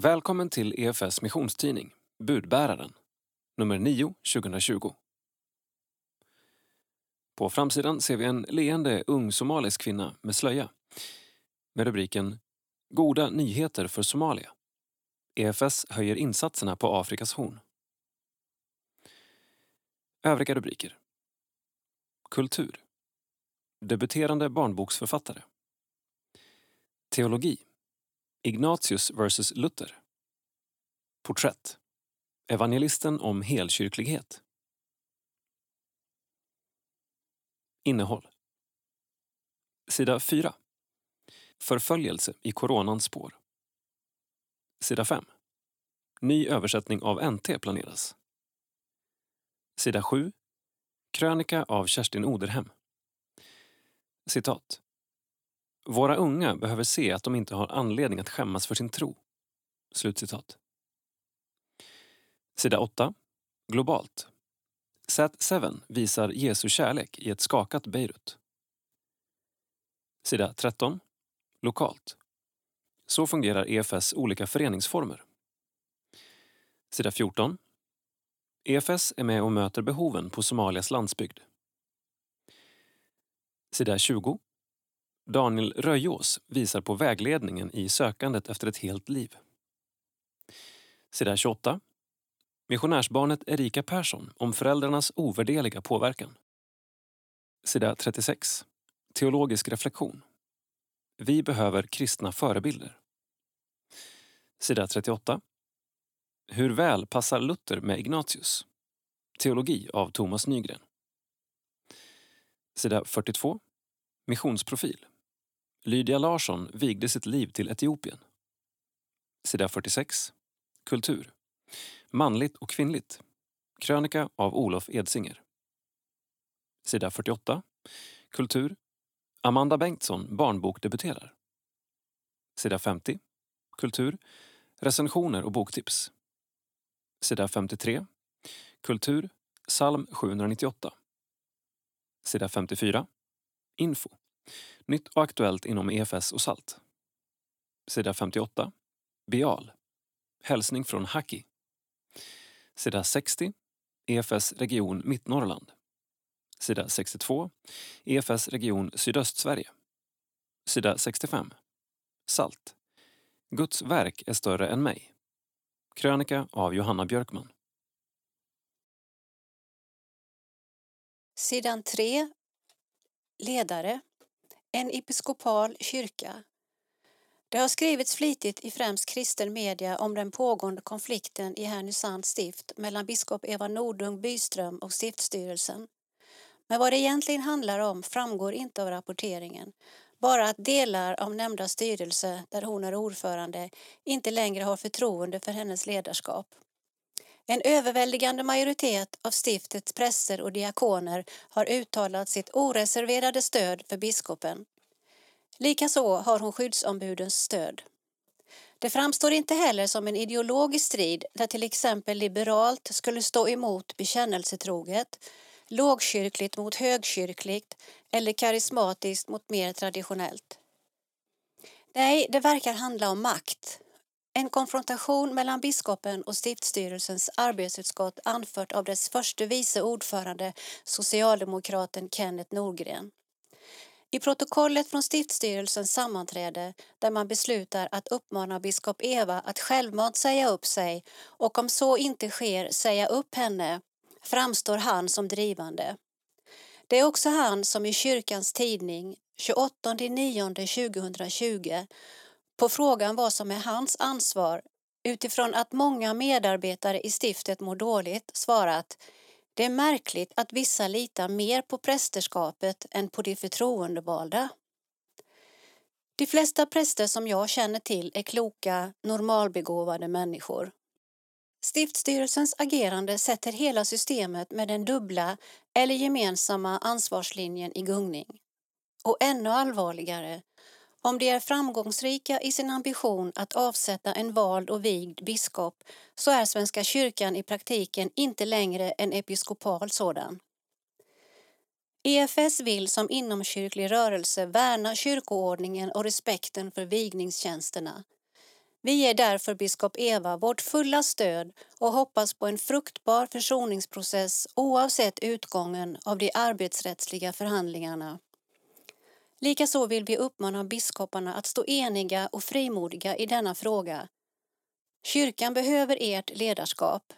Välkommen till EFS missionstidning, Budbäraren, nummer 9 2020. På framsidan ser vi en leende ung somalisk kvinna med slöja med rubriken Goda nyheter för Somalia. EFS höjer insatserna på Afrikas horn. Övriga rubriker. Kultur. Debuterande barnboksförfattare. Teologi. Ignatius vs Luther. Porträtt. Evangelisten om helkyrklighet. Innehåll. Sida 4. Förföljelse i coronans spår. Sida 5. Ny översättning av NT planeras. Sida 7. Krönika av Kerstin Oderhem. Citat. Våra unga behöver se att de inte har anledning att skämmas för sin tro. Slutcitat. Sida 8. Globalt. Sat7 visar Jesu kärlek i ett skakat Beirut. Sida 13. Lokalt. Så fungerar EFS olika föreningsformer. Sida 14. EFS är med och möter behoven på Somalias landsbygd. Sida 20. Daniel Röjås visar på vägledningen i sökandet efter ett helt liv. Sida 28. Missionärsbarnet Erika Persson om föräldrarnas ovärdeliga påverkan. Sida 36. Teologisk reflektion. Vi behöver kristna förebilder. Sida 38. Hur väl passar Luther med Ignatius? Teologi av Thomas Nygren. Sida 42. Missionsprofil. Lydia Larsson vigde sitt liv till Etiopien. Sida 46. Kultur. Manligt och kvinnligt. Krönika av Olof Edsinger. Sida 48. Kultur. Amanda Bengtsson barnbokdebuterar. Sida 50. Kultur. Recensioner och boktips. Sida 53. Kultur. Psalm 798. Sida 54. Info. Nytt och aktuellt inom EFS och SALT. Sida 58. Bial. Hälsning från Haki. Sida 60. EFS region Mittnorrland. Sida 62. EFS region Sydöstsverige. Sida 65. SALT. Guds verk är större än mig. Krönika av Johanna Björkman. Sidan 3. Ledare. En episkopal kyrka. Det har skrivits flitigt i främst kristen media om den pågående konflikten i Härnösands stift mellan biskop Eva Nordung Byström och stiftstyrelsen. Men vad det egentligen handlar om framgår inte av rapporteringen. Bara att delar av nämnda styrelse, där hon är ordförande, inte längre har förtroende för hennes ledarskap. En överväldigande majoritet av stiftets präster och diakoner har uttalat sitt oreserverade stöd för biskopen. Likaså har hon skyddsombudens stöd. Det framstår inte heller som en ideologisk strid där till exempel liberalt skulle stå emot bekännelsetroget, lågkyrkligt mot högkyrkligt eller karismatiskt mot mer traditionellt. Nej, det verkar handla om makt. En konfrontation mellan biskopen och stiftstyrelsens arbetsutskott anfört av dess förste vice ordförande, socialdemokraten Kenneth Norgren. I protokollet från stiftstyrelsens sammanträde där man beslutar att uppmana biskop Eva att självmant säga upp sig och om så inte sker säga upp henne framstår han som drivande. Det är också han som i kyrkans tidning 28 9 2020 på frågan vad som är hans ansvar utifrån att många medarbetare i stiftet mår dåligt svarat det är märkligt att vissa litar mer på prästerskapet än på de förtroendevalda. De flesta präster som jag känner till är kloka, normalbegåvade människor. Stiftsstyrelsens agerande sätter hela systemet med den dubbla eller gemensamma ansvarslinjen i gungning. Och ännu allvarligare, om de är framgångsrika i sin ambition att avsätta en vald och vigd biskop så är Svenska kyrkan i praktiken inte längre en episkopal sådan. EFS vill som inomkyrklig rörelse värna kyrkoordningen och respekten för vigningstjänsterna. Vi ger därför biskop Eva vårt fulla stöd och hoppas på en fruktbar försoningsprocess oavsett utgången av de arbetsrättsliga förhandlingarna. Likaså vill vi uppmana biskoparna att stå eniga och frimodiga i denna fråga. Kyrkan behöver ert ledarskap.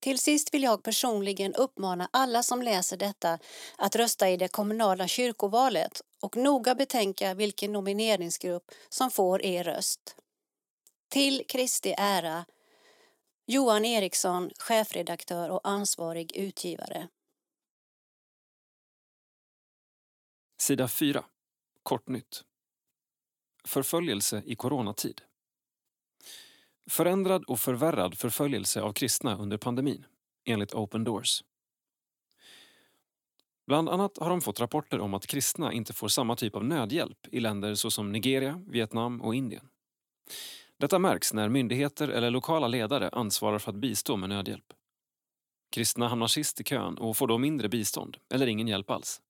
Till sist vill jag personligen uppmana alla som läser detta att rösta i det kommunala kyrkovalet och noga betänka vilken nomineringsgrupp som får er röst. Till Kristi ära Johan Eriksson, chefredaktör och ansvarig utgivare. Sida 4. Kortnytt. Förföljelse i coronatid. Förändrad och förvärrad förföljelse av kristna under pandemin, enligt Open Doors. Bland annat har de fått rapporter om att kristna inte får samma typ av nödhjälp i länder såsom Nigeria, Vietnam och Indien. Detta märks när myndigheter eller lokala ledare ansvarar för att bistå med nödhjälp. Kristna hamnar sist i kön och får då mindre bistånd, eller ingen hjälp alls.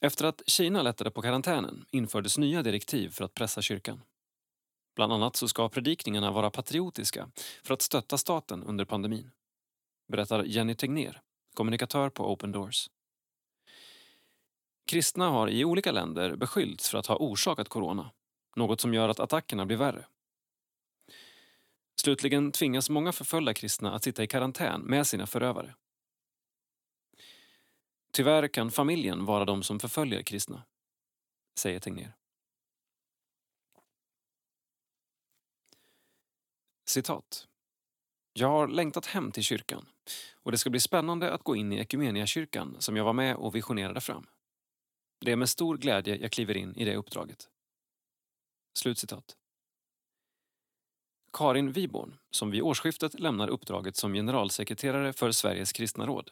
Efter att Kina lättade på karantänen infördes nya direktiv för att pressa kyrkan. Bland annat så ska predikningarna vara patriotiska för att stötta staten under pandemin. Berättar Jenny Tegner, kommunikatör på Open Doors. Kristna har i olika länder beskyllts för att ha orsakat corona, något som gör att attackerna blir värre. Slutligen tvingas många förföljda kristna att sitta i karantän med sina förövare. Tyvärr kan familjen vara de som förföljer kristna, säger Tegnér. Citat. Jag har längtat hem till kyrkan och det ska bli spännande att gå in i Ekumeniakyrkan som jag var med och visionerade fram. Det är med stor glädje jag kliver in i det uppdraget. Slutcitat. Karin Wiborn, som vid årsskiftet lämnar uppdraget som generalsekreterare för Sveriges kristna råd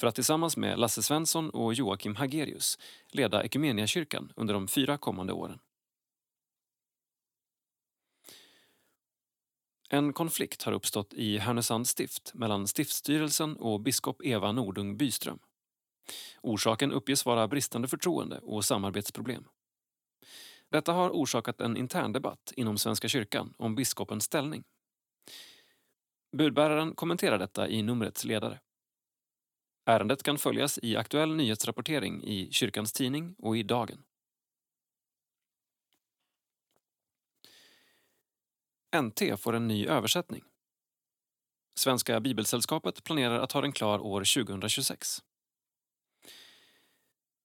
för att tillsammans med Lasse Svensson och Joakim Hagerius leda Ekumeniakyrkan under de fyra kommande åren. En konflikt har uppstått i Härnösands stift mellan stiftstyrelsen och biskop Eva Nordung Byström. Orsaken uppges vara bristande förtroende och samarbetsproblem. Detta har orsakat en intern debatt inom Svenska kyrkan om biskopens ställning. Budbäraren kommenterar detta i numrets ledare. Ärendet kan följas i aktuell nyhetsrapportering i Kyrkans Tidning och i Dagen. NT får en ny översättning. Svenska Bibelsällskapet planerar att ha den klar år 2026.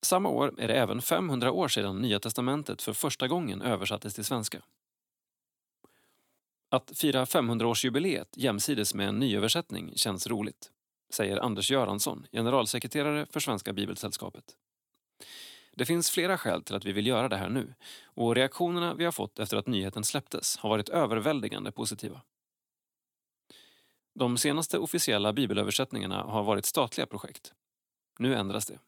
Samma år är det även 500 år sedan Nya testamentet för första gången översattes till svenska. Att fira 500-årsjubileet jämsides med en nyöversättning känns roligt säger Anders Göransson, generalsekreterare för Svenska Bibelsällskapet. Det finns flera skäl till att vi vill göra det här nu och reaktionerna vi har fått efter att nyheten släpptes har varit överväldigande positiva. De senaste officiella bibelöversättningarna har varit statliga projekt. Nu ändras det.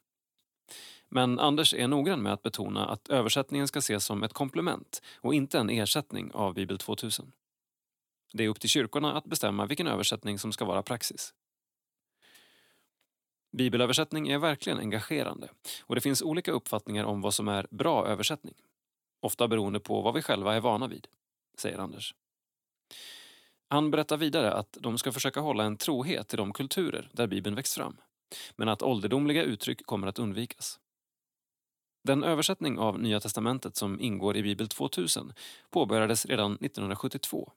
Men Anders är noggrann med att betona att översättningen ska ses som ett komplement och inte en ersättning av Bibel 2000. Det är upp till kyrkorna att bestämma vilken översättning som ska vara praxis. Bibelöversättning är verkligen engagerande och det finns olika uppfattningar om vad som är bra översättning. Ofta beroende på vad vi själva är vana vid, säger Anders. Han berättar vidare att de ska försöka hålla en trohet till de kulturer där Bibeln växt fram, men att ålderdomliga uttryck kommer att undvikas. Den översättning av Nya testamentet som ingår i Bibel 2000 påbörjades redan 1972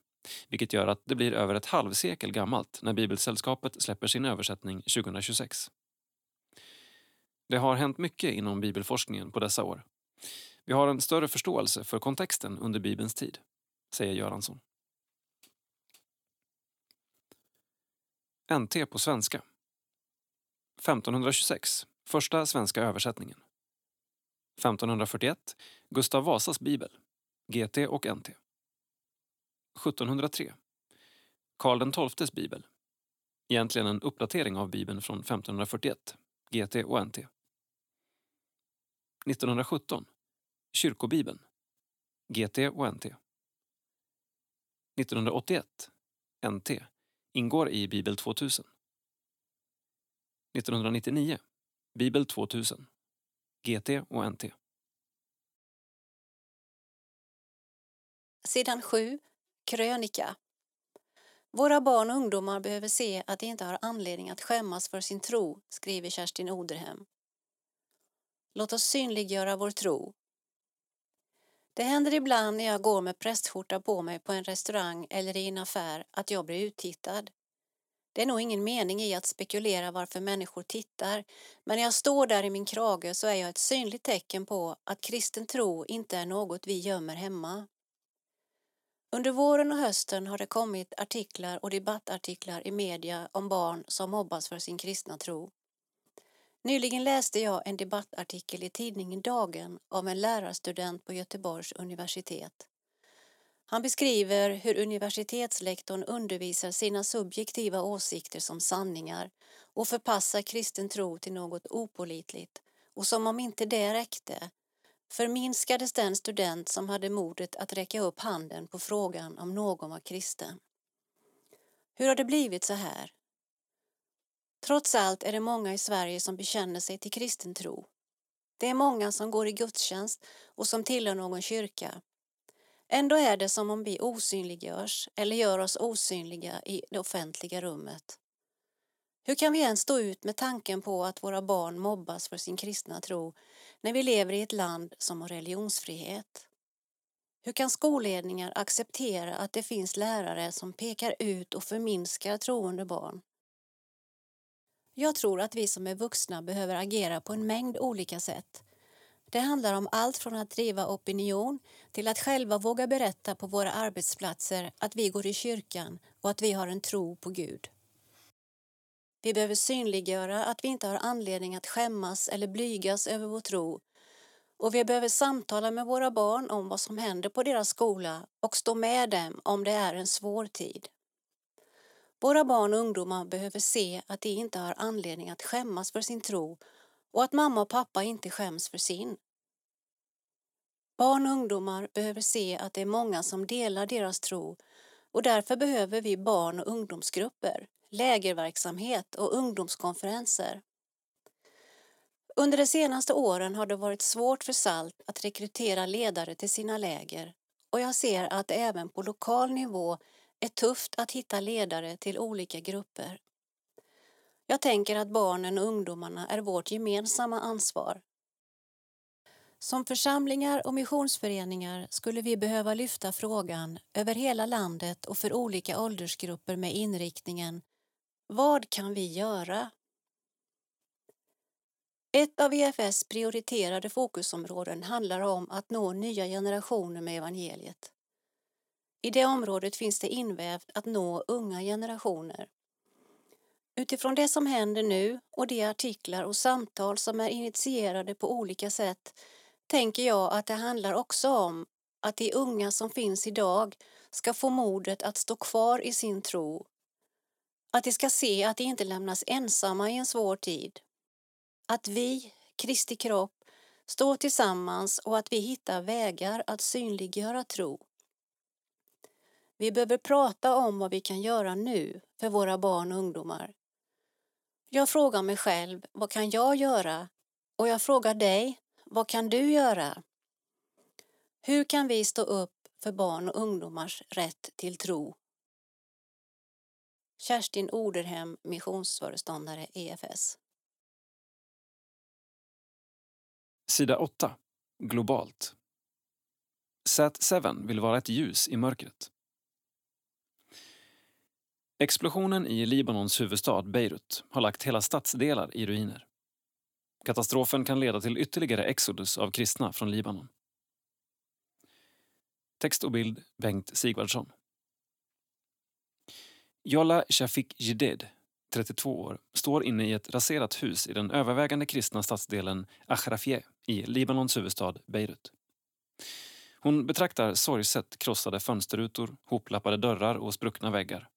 vilket gör att det blir över ett halvsekel gammalt när Bibelsällskapet släpper sin översättning 2026. Det har hänt mycket inom bibelforskningen på dessa år. Vi har en större förståelse för kontexten under Bibelns tid, säger Göransson. NT på svenska. 1526, första svenska översättningen. 1541, Gustav Vasas bibel, GT och NT. 1703, Karl XIIs bibel. Egentligen en uppdatering av bibeln från 1541, GT och NT. 1917 Kyrkobibeln. GT och NT 1981 NT ingår i Bibel 2000 1999 Bibel 2000 GT och NT sidan 7, krönika. Våra barn och ungdomar behöver se att de inte har anledning att skämmas för sin tro, skriver Kerstin Oderhem. Låt oss synliggöra vår tro. Det händer ibland när jag går med prästskjorta på mig på en restaurang eller i en affär att jag blir uttittad. Det är nog ingen mening i att spekulera varför människor tittar, men när jag står där i min krage så är jag ett synligt tecken på att kristen tro inte är något vi gömmer hemma. Under våren och hösten har det kommit artiklar och debattartiklar i media om barn som mobbas för sin kristna tro. Nyligen läste jag en debattartikel i tidningen Dagen av en lärarstudent på Göteborgs universitet. Han beskriver hur universitetslektorn undervisar sina subjektiva åsikter som sanningar och förpassar kristen tro till något opolitligt och som om inte det räckte förminskades den student som hade modet att räcka upp handen på frågan om någon var kristen. Hur har det blivit så här? Trots allt är det många i Sverige som bekänner sig till kristen tro. Det är många som går i gudstjänst och som tillhör någon kyrka. Ändå är det som om vi osynliggörs eller gör oss osynliga i det offentliga rummet. Hur kan vi ens stå ut med tanken på att våra barn mobbas för sin kristna tro när vi lever i ett land som har religionsfrihet? Hur kan skolledningar acceptera att det finns lärare som pekar ut och förminskar troende barn? Jag tror att vi som är vuxna behöver agera på en mängd olika sätt. Det handlar om allt från att driva opinion till att själva våga berätta på våra arbetsplatser att vi går i kyrkan och att vi har en tro på Gud. Vi behöver synliggöra att vi inte har anledning att skämmas eller blygas över vår tro och vi behöver samtala med våra barn om vad som händer på deras skola och stå med dem om det är en svår tid. Våra barn och ungdomar behöver se att de inte har anledning att skämmas för sin tro och att mamma och pappa inte skäms för sin. Barn och ungdomar behöver se att det är många som delar deras tro och därför behöver vi barn och ungdomsgrupper, lägerverksamhet och ungdomskonferenser. Under de senaste åren har det varit svårt för SALT att rekrytera ledare till sina läger och jag ser att det även på lokal nivå är tufft att hitta ledare till olika grupper. Jag tänker att barnen och ungdomarna är vårt gemensamma ansvar. Som församlingar och missionsföreningar skulle vi behöva lyfta frågan över hela landet och för olika åldersgrupper med inriktningen Vad kan vi göra? Ett av EFS prioriterade fokusområden handlar om att nå nya generationer med evangeliet. I det området finns det invävt att nå unga generationer. Utifrån det som händer nu och de artiklar och samtal som är initierade på olika sätt tänker jag att det handlar också om att de unga som finns idag ska få modet att stå kvar i sin tro. Att de ska se att de inte lämnas ensamma i en svår tid. Att vi, Kristi kropp, står tillsammans och att vi hittar vägar att synliggöra tro. Vi behöver prata om vad vi kan göra nu för våra barn och ungdomar. Jag frågar mig själv, vad kan jag göra? Och jag frågar dig, vad kan du göra? Hur kan vi stå upp för barn och ungdomars rätt till tro? Kerstin Oderhem, missionsföreståndare EFS. Sida 8. Globalt. Sat7 vill vara ett ljus i mörkret. Explosionen i Libanons huvudstad Beirut har lagt hela stadsdelar i ruiner. Katastrofen kan leda till ytterligare exodus av kristna från Libanon. Text och bild Bengt Sigvardsson. Jolla Shafik Jided, 32 år, står inne i ett raserat hus i den övervägande kristna stadsdelen Achrafie i Libanons huvudstad Beirut. Hon betraktar sorgset krossade fönsterrutor, hoplappade dörrar och spruckna väggar.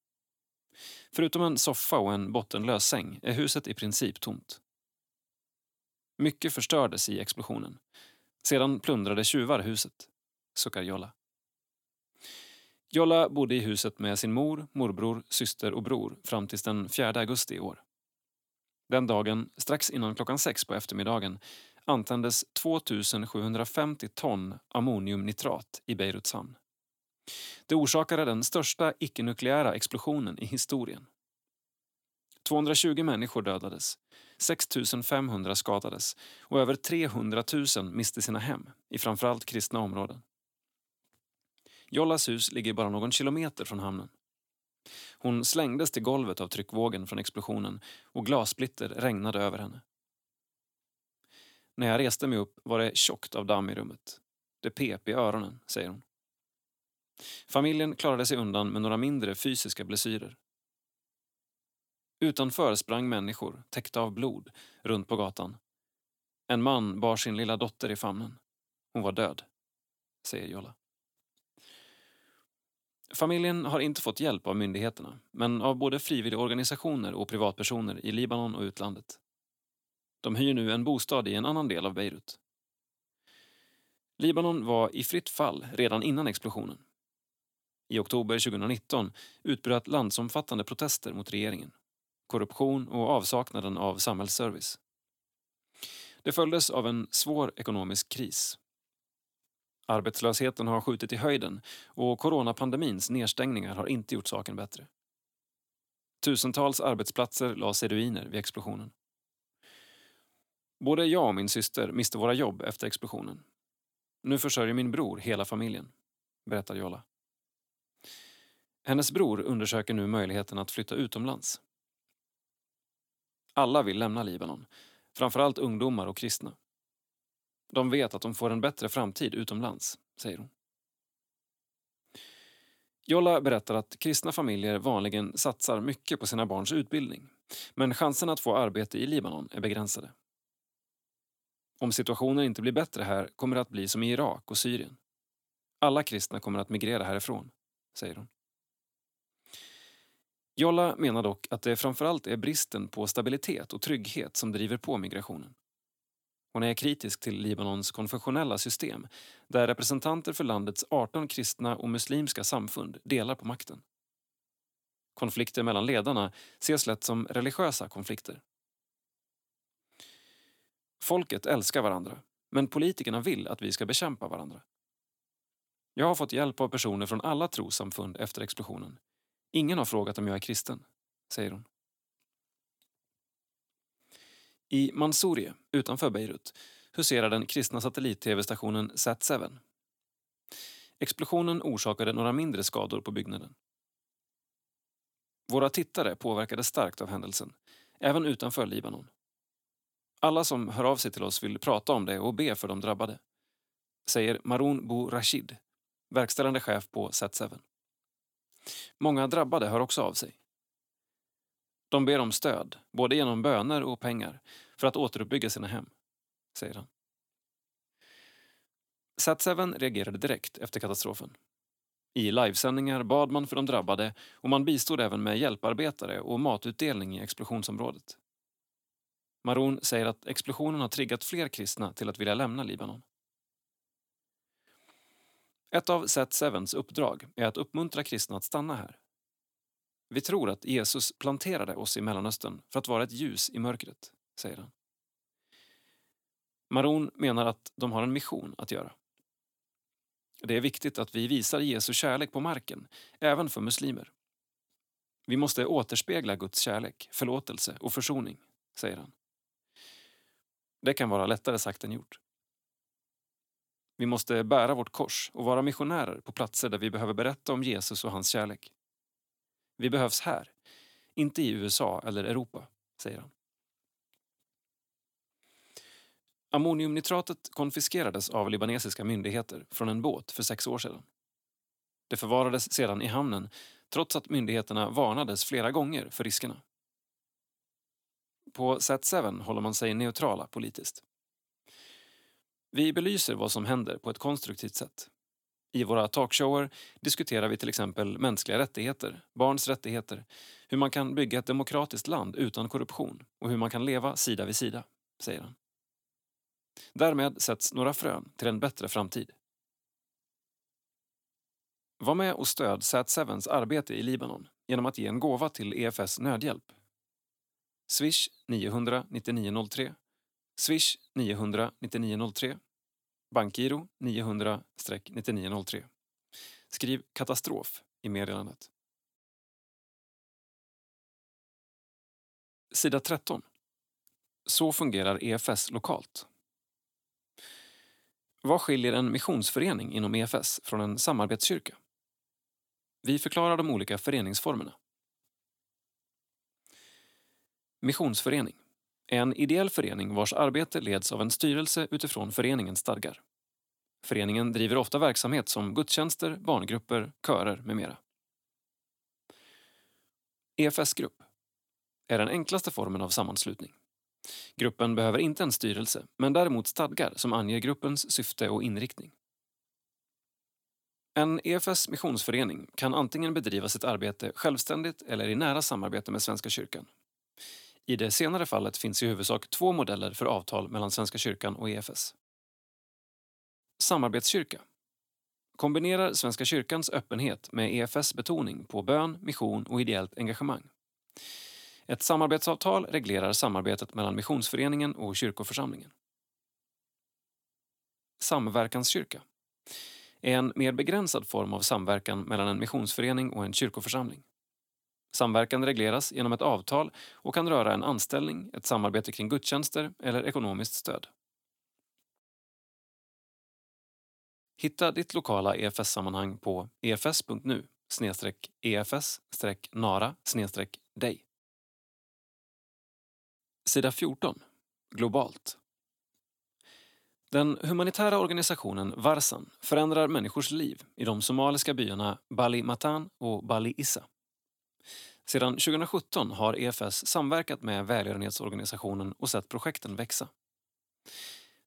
Förutom en soffa och en bottenlös säng är huset i princip tomt. Mycket förstördes i explosionen. Sedan plundrade tjuvar huset, suckar Jolla. Jolla bodde i huset med sin mor, morbror, syster och bror fram till den 4 augusti i år. Den dagen, strax innan klockan sex på eftermiddagen, antändes 2750 ton ammoniumnitrat i Beiruts hamn. Det orsakade den största icke-nukleära explosionen i historien. 220 människor dödades, 6 500 skadades och över 300 000 miste sina hem i framförallt kristna områden. Jollas hus ligger bara någon kilometer från hamnen. Hon slängdes till golvet av tryckvågen från explosionen och glassplitter regnade över henne. När jag reste mig upp var det tjockt av damm i rummet. Det pep i öronen, säger hon. Familjen klarade sig undan med några mindre fysiska blessyrer. Utanför sprang människor, täckta av blod, runt på gatan. En man bar sin lilla dotter i famnen. Hon var död, säger Jolla. Familjen har inte fått hjälp av myndigheterna, men av både frivilligorganisationer och privatpersoner i Libanon och utlandet. De hyr nu en bostad i en annan del av Beirut. Libanon var i fritt fall redan innan explosionen. I oktober 2019 utbröt landsomfattande protester mot regeringen, korruption och avsaknaden av samhällsservice. Det följdes av en svår ekonomisk kris. Arbetslösheten har skjutit i höjden och coronapandemins nedstängningar har inte gjort saken bättre. Tusentals arbetsplatser lades i ruiner vid explosionen. Både jag och min syster miste våra jobb efter explosionen. Nu försörjer min bror hela familjen, berättar Jolla. Hennes bror undersöker nu möjligheten att flytta utomlands. Alla vill lämna Libanon, framförallt ungdomar och kristna. De vet att de får en bättre framtid utomlands, säger hon. Jolla berättar att kristna familjer vanligen satsar mycket på sina barns utbildning men chansen att få arbete i Libanon är begränsade. Om situationen inte blir bättre här kommer det att bli som i Irak och Syrien. Alla kristna kommer att migrera härifrån, säger hon. Jolla menar dock att det framförallt är bristen på stabilitet och trygghet som driver på migrationen. Hon är kritisk till Libanons konfessionella system där representanter för landets 18 kristna och muslimska samfund delar på makten. Konflikter mellan ledarna ses lätt som religiösa konflikter. Folket älskar varandra, men politikerna vill att vi ska bekämpa varandra. Jag har fått hjälp av personer från alla trossamfund efter explosionen. Ingen har frågat om jag är kristen, säger hon. I Mansourie utanför Beirut, huserar den kristna satellit-tv-stationen Sat7. Explosionen orsakade några mindre skador på byggnaden. Våra tittare påverkades starkt av händelsen, även utanför Libanon. Alla som hör av sig till oss vill prata om det och be för de drabbade, säger Maroun Bou Rashid, verkställande chef på Sat7. Många drabbade hör också av sig. De ber om stöd, både genom böner och pengar, för att återuppbygga sina hem, säger han. Sat7 reagerade direkt efter katastrofen. I livesändningar bad man för de drabbade och man bistod även med hjälparbetare och matutdelning i explosionsområdet. Maroon säger att explosionen har triggat fler kristna till att vilja lämna Libanon. Ett av Seth Sevens uppdrag är att uppmuntra kristna att stanna här. Vi tror att Jesus planterade oss i Mellanöstern för att vara ett ljus i mörkret, säger han. Maron menar att de har en mission att göra. Det är viktigt att vi visar Jesu kärlek på marken, även för muslimer. Vi måste återspegla Guds kärlek, förlåtelse och försoning, säger han. Det kan vara lättare sagt än gjort. Vi måste bära vårt kors och vara missionärer på platser där vi behöver berätta om Jesus och hans kärlek. Vi behövs här, inte i USA eller Europa, säger han. Ammoniumnitratet konfiskerades av libanesiska myndigheter från en båt för sex år sedan. Det förvarades sedan i hamnen trots att myndigheterna varnades flera gånger för riskerna. På Z-7 håller man sig neutrala politiskt. Vi belyser vad som händer på ett konstruktivt sätt. I våra talkshower diskuterar vi till exempel mänskliga rättigheter, barns rättigheter, hur man kan bygga ett demokratiskt land utan korruption och hur man kan leva sida vid sida, säger han. Därmed sätts några frön till en bättre framtid. Var med och stöd Z7s arbete i Libanon genom att ge en gåva till EFS nödhjälp. Swish 900 9903 Swish 900 9903 Bankgiro 900-9903 Skriv katastrof i meddelandet. Sida 13. Så fungerar EFS lokalt. Vad skiljer en missionsförening inom EFS från en samarbetskyrka? Vi förklarar de olika föreningsformerna. Missionsförening en ideell förening vars arbete leds av en styrelse utifrån föreningens stadgar. Föreningen driver ofta verksamhet som gudstjänster, barngrupper, körer med mera. EFS-grupp är den enklaste formen av sammanslutning. Gruppen behöver inte en styrelse, men däremot stadgar som anger gruppens syfte och inriktning. En EFS missionsförening kan antingen bedriva sitt arbete självständigt eller i nära samarbete med Svenska kyrkan. I det senare fallet finns i huvudsak två modeller för avtal mellan Svenska kyrkan och EFS. Samarbetskyrka kombinerar Svenska kyrkans öppenhet med EFS betoning på bön, mission och ideellt engagemang. Ett samarbetsavtal reglerar samarbetet mellan missionsföreningen och kyrkoförsamlingen. Samverkanskyrka är en mer begränsad form av samverkan mellan en missionsförening och en kyrkoförsamling. Samverkan regleras genom ett avtal och kan röra en anställning, ett samarbete kring gudstjänster eller ekonomiskt stöd. Hitta ditt lokala EFS-sammanhang på efs.nu efs-nara dig. Sida 14. Globalt. Den humanitära organisationen Varsan förändrar människors liv i de somaliska byarna Bali Matan och Bali Issa. Sedan 2017 har EFS samverkat med välgörenhetsorganisationen och sett projekten växa.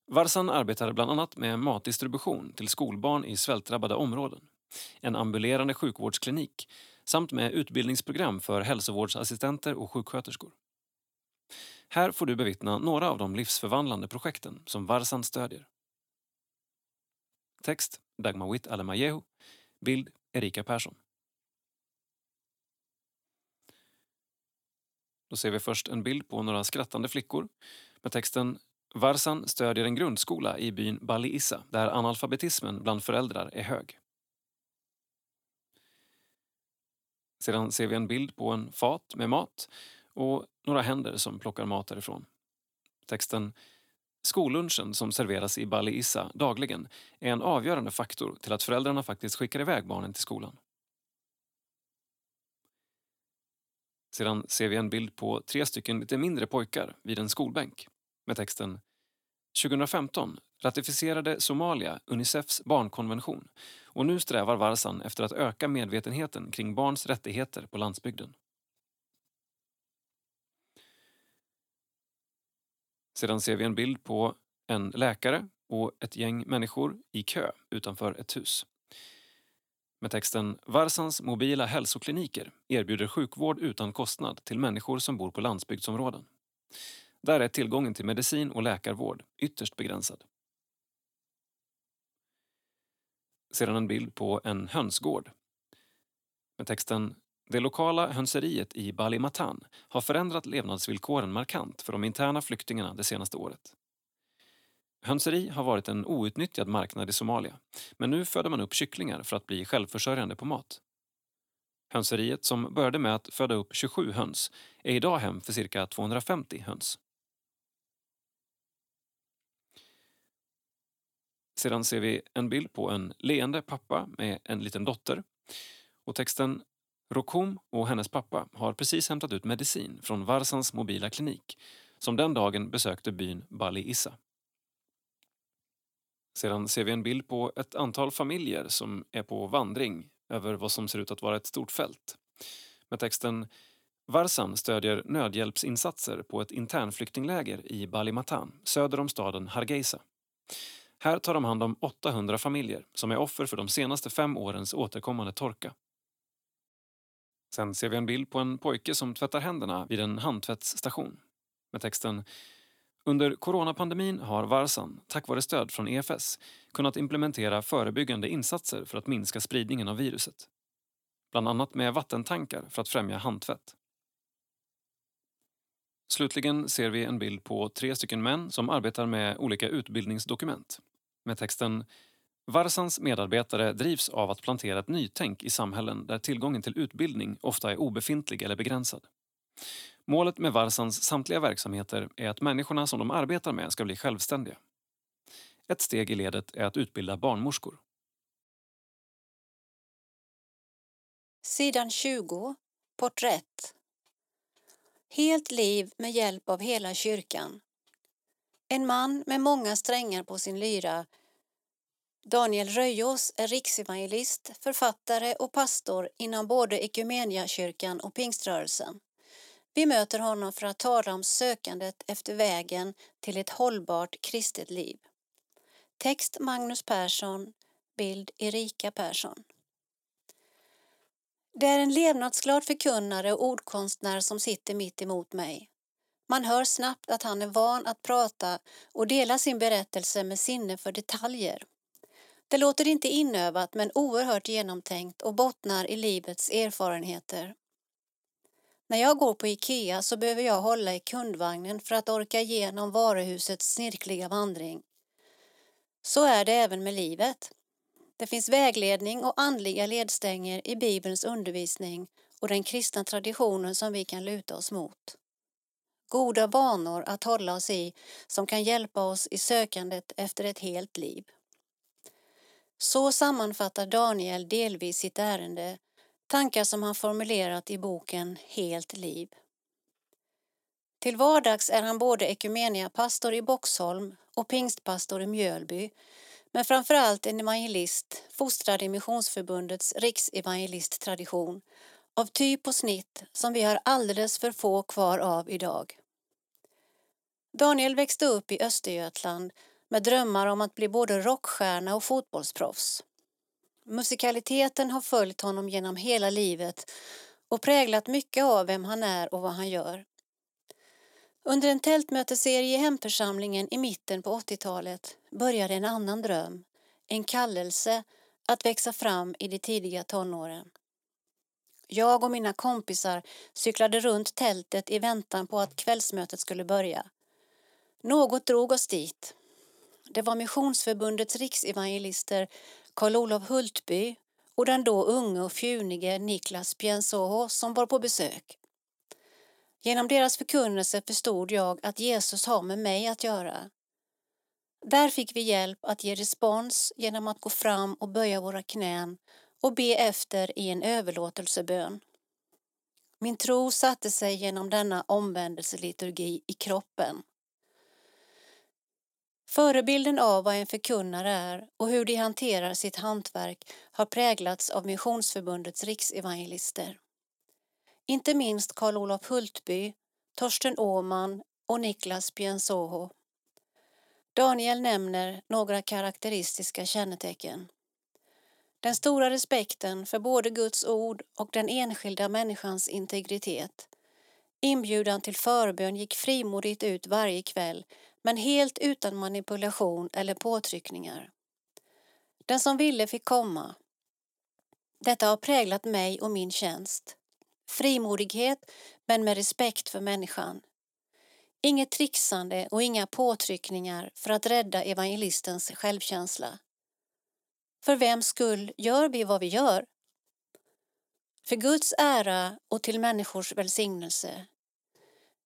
Varsan arbetar bland annat med matdistribution till skolbarn i svältdrabbade områden, en ambulerande sjukvårdsklinik samt med utbildningsprogram för hälsovårdsassistenter och sjuksköterskor. Här får du bevittna några av de livsförvandlande projekten som Varsan stödjer. Text Dagmawit Alemayehu. Bild Erika Persson. Då ser vi först en bild på några skrattande flickor med texten Varsan stödjer en grundskola i byn Bali Issa där analfabetismen bland föräldrar är hög. Sedan ser vi en bild på en fat med mat och några händer som plockar mat därifrån. Texten Skollunchen som serveras i Bali Issa dagligen är en avgörande faktor till att föräldrarna faktiskt skickar iväg barnen till skolan. Sedan ser vi en bild på tre stycken lite mindre pojkar vid en skolbänk med texten 2015 ratificerade Somalia Unicefs barnkonvention och nu strävar Varsan efter att öka medvetenheten kring barns rättigheter på landsbygden. Sedan ser vi en bild på en läkare och ett gäng människor i kö utanför ett hus. Med texten Varsans mobila hälsokliniker erbjuder sjukvård utan kostnad till människor som bor på landsbygdsområden. Där är tillgången till medicin och läkarvård ytterst begränsad. Sedan en bild på en hönsgård. Med texten det lokala hönseriet i Balimatan har förändrat levnadsvillkoren markant för de interna flyktingarna det senaste året. Hönseri har varit en outnyttjad marknad i Somalia men nu föder man upp kycklingar för att bli självförsörjande på mat. Hönseriet som började med att föda upp 27 höns är idag hem för cirka 250 höns. Sedan ser vi en bild på en leende pappa med en liten dotter och texten Rokum och hennes pappa har precis hämtat ut medicin från Varsans mobila klinik som den dagen besökte byn Bali Issa. Sedan ser vi en bild på ett antal familjer som är på vandring över vad som ser ut att vara ett stort fält. Med texten Varsan stödjer nödhjälpsinsatser på ett internflyktingläger i Balimatan söder om staden Hargeisa. Här tar de hand om 800 familjer som är offer för de senaste fem årens återkommande torka. Sen ser vi en bild på en pojke som tvättar händerna vid en handtvättsstation med texten under coronapandemin har Varsan, tack vare stöd från EFS, kunnat implementera förebyggande insatser för att minska spridningen av viruset. Bland annat med vattentankar för att främja handtvätt. Slutligen ser vi en bild på tre stycken män som arbetar med olika utbildningsdokument med texten Varsans medarbetare drivs av att plantera ett nytänk i samhällen där tillgången till utbildning ofta är obefintlig eller begränsad. Målet med Varsans samtliga verksamheter är att människorna som de arbetar med ska bli självständiga. Ett steg i ledet är att utbilda barnmorskor. Sidan 20. Porträtt. Helt liv med hjälp av hela kyrkan. En man med många strängar på sin lyra. Daniel Röjås är riksevangelist, författare och pastor inom både Ekumeniakyrkan och pingströrelsen. Vi möter honom för att tala om sökandet efter vägen till ett hållbart kristet liv. Text Magnus Persson, bild Erika Persson. Det är en levnadsglad förkunnare och ordkonstnär som sitter mitt emot mig. Man hör snabbt att han är van att prata och dela sin berättelse med sinne för detaljer. Det låter inte inövat men oerhört genomtänkt och bottnar i livets erfarenheter. När jag går på Ikea så behöver jag hålla i kundvagnen för att orka igenom varuhusets snirkliga vandring. Så är det även med livet. Det finns vägledning och andliga ledstänger i Bibelns undervisning och den kristna traditionen som vi kan luta oss mot. Goda vanor att hålla oss i som kan hjälpa oss i sökandet efter ett helt liv. Så sammanfattar Daniel delvis sitt ärende, tankar som han formulerat i boken Helt liv. Till vardags är han både ekumeniapastor i Boxholm och pingstpastor i Mjölby men framförallt en evangelist fostrad i Missionsförbundets riksevangelisttradition av typ och snitt som vi har alldeles för få kvar av idag. Daniel växte upp i Östergötland med drömmar om att bli både rockstjärna och fotbollsproffs. Musikaliteten har följt honom genom hela livet och präglat mycket av vem han är och vad han gör. Under en tältmötesserie i hemförsamlingen i mitten på 80-talet började en annan dröm, en kallelse att växa fram i de tidiga tonåren. Jag och mina kompisar cyklade runt tältet i väntan på att kvällsmötet skulle börja. Något drog oss dit. Det var Missionsförbundets riksevangelister Karl-Olof Hultby och den då unge och fjunige Niklas Piensoho som var på besök. Genom deras förkunnelse förstod jag att Jesus har med mig att göra. Där fick vi hjälp att ge respons genom att gå fram och böja våra knän och be efter i en överlåtelsebön. Min tro satte sig genom denna omvändelseliturgi i kroppen. Förebilden av vad en förkunnare är och hur de hanterar sitt hantverk har präglats av Missionsförbundets riksevangelister. Inte minst Karl-Olof Hultby, Torsten Åman och Niklas Piensoho. Daniel nämner några karaktäristiska kännetecken. Den stora respekten för både Guds ord och den enskilda människans integritet. Inbjudan till förbön gick frimodigt ut varje kväll men helt utan manipulation eller påtryckningar. Den som ville fick komma. Detta har präglat mig och min tjänst. Frimodighet, men med respekt för människan. Inget trixande och inga påtryckningar för att rädda evangelistens självkänsla. För vems skull gör vi vad vi gör? För Guds ära och till människors välsignelse.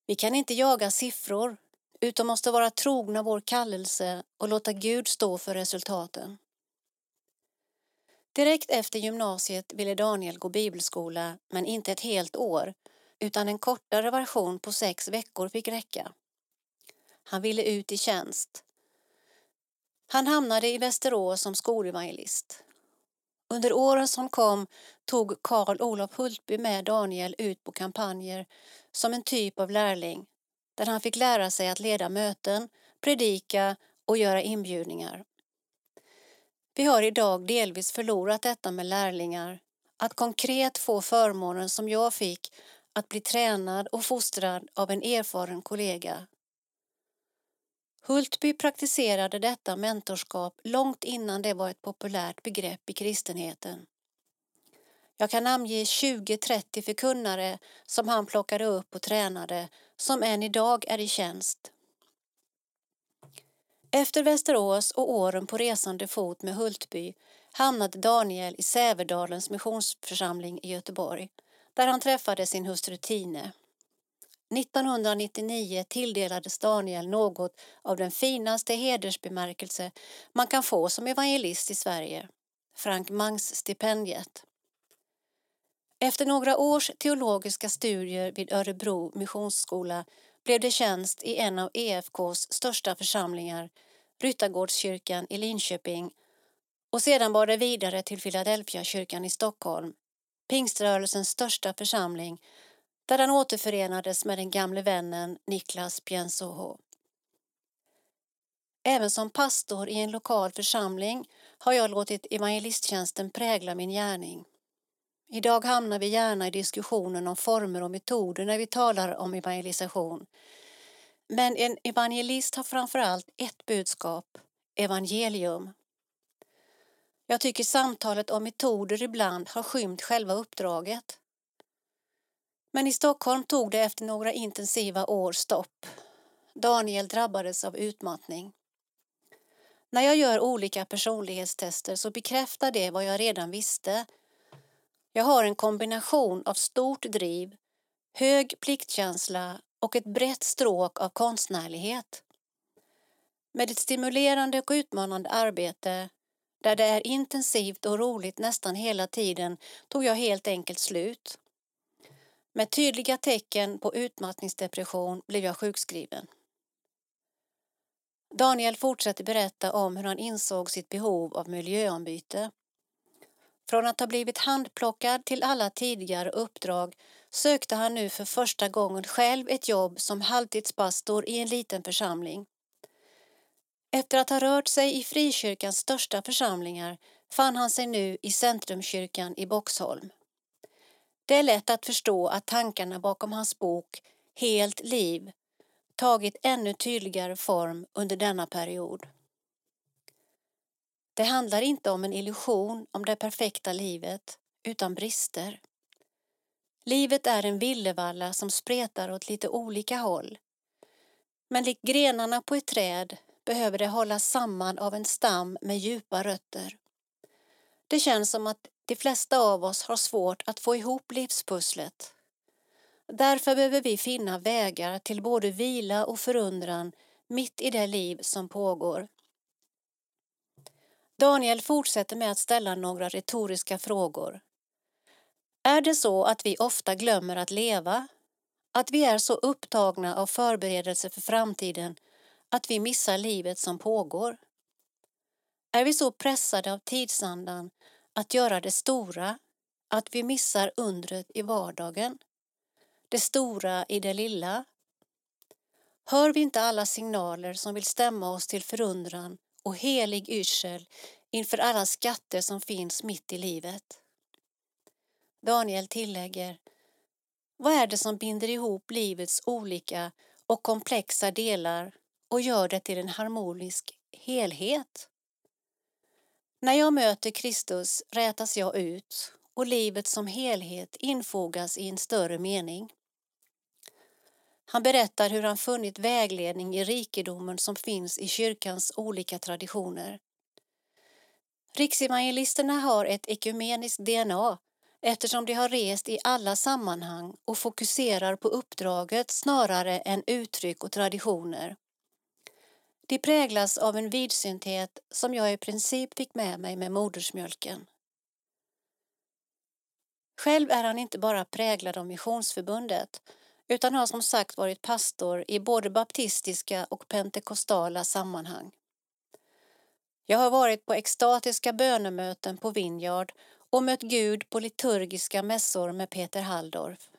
Vi kan inte jaga siffror utan måste vara trogna vår kallelse och låta Gud stå för resultaten. Direkt efter gymnasiet ville Daniel gå bibelskola, men inte ett helt år, utan en kortare version på sex veckor fick räcka. Han ville ut i tjänst. Han hamnade i Västerås som skolevangelist. Under åren som kom tog Karl Olof Hultby med Daniel ut på kampanjer som en typ av lärling där han fick lära sig att leda möten, predika och göra inbjudningar. Vi har idag delvis förlorat detta med lärlingar, att konkret få förmånen som jag fick att bli tränad och fostrad av en erfaren kollega. Hultby praktiserade detta mentorskap långt innan det var ett populärt begrepp i kristenheten. Jag kan namnge 20-30 förkunnare som han plockade upp och tränade som än idag är i tjänst. Efter Västerås och åren på resande fot med Hultby hamnade Daniel i Sävedalens missionsförsamling i Göteborg där han träffade sin hustru Tine. 1999 tilldelades Daniel något av den finaste hedersbemärkelse man kan få som evangelist i Sverige, Frank Mangs-stipendiet. Efter några års teologiska studier vid Örebro missionsskola blev det tjänst i en av EFKs största församlingar, Ryttargårdskyrkan i Linköping och sedan var det vidare till Philadelphia-kyrkan i Stockholm, pingströrelsens största församling där han återförenades med den gamle vännen Niklas Piensoho. Även som pastor i en lokal församling har jag låtit evangelisttjänsten prägla min gärning. Idag hamnar vi gärna i diskussionen om former och metoder när vi talar om evangelisation. Men en evangelist har framför allt ett budskap, evangelium. Jag tycker samtalet om metoder ibland har skymt själva uppdraget. Men i Stockholm tog det efter några intensiva år stopp. Daniel drabbades av utmattning. När jag gör olika personlighetstester så bekräftar det vad jag redan visste. Jag har en kombination av stort driv, hög pliktkänsla och ett brett stråk av konstnärlighet. Med ett stimulerande och utmanande arbete där det är intensivt och roligt nästan hela tiden tog jag helt enkelt slut. Med tydliga tecken på utmattningsdepression blev jag sjukskriven. Daniel fortsätter berätta om hur han insåg sitt behov av miljöombyte. Från att ha blivit handplockad till alla tidigare uppdrag sökte han nu för första gången själv ett jobb som halvtidspastor i en liten församling. Efter att ha rört sig i frikyrkans största församlingar fann han sig nu i Centrumkyrkan i Boxholm. Det är lätt att förstå att tankarna bakom hans bok Helt liv tagit ännu tydligare form under denna period. Det handlar inte om en illusion om det perfekta livet, utan brister. Livet är en villevalla som spretar åt lite olika håll. Men likt grenarna på ett träd behöver det hållas samman av en stam med djupa rötter. Det känns som att de flesta av oss har svårt att få ihop livspusslet. Därför behöver vi finna vägar till både vila och förundran mitt i det liv som pågår. Daniel fortsätter med att ställa några retoriska frågor. Är det så att vi ofta glömmer att leva? Att vi är så upptagna av förberedelser för framtiden att vi missar livet som pågår? Är vi så pressade av tidsandan att göra det stora att vi missar undret i vardagen? Det stora i det lilla? Hör vi inte alla signaler som vill stämma oss till förundran och helig yrsel inför alla skatter som finns mitt i livet? Daniel tillägger Vad är det som binder ihop livets olika och komplexa delar och gör det till en harmonisk helhet? När jag möter Kristus rätas jag ut och livet som helhet infogas i en större mening. Han berättar hur han funnit vägledning i rikedomen som finns i kyrkans olika traditioner. Riksevangelisterna har ett ekumeniskt DNA eftersom de har rest i alla sammanhang och fokuserar på uppdraget snarare än uttryck och traditioner. De präglas av en vidsynthet som jag i princip fick med mig med modersmjölken. Själv är han inte bara präglad av Missionsförbundet utan har som sagt varit pastor i både baptistiska och pentekostala sammanhang. Jag har varit på extatiska bönemöten på Vinjard och mött Gud på liturgiska mässor med Peter Halldorf.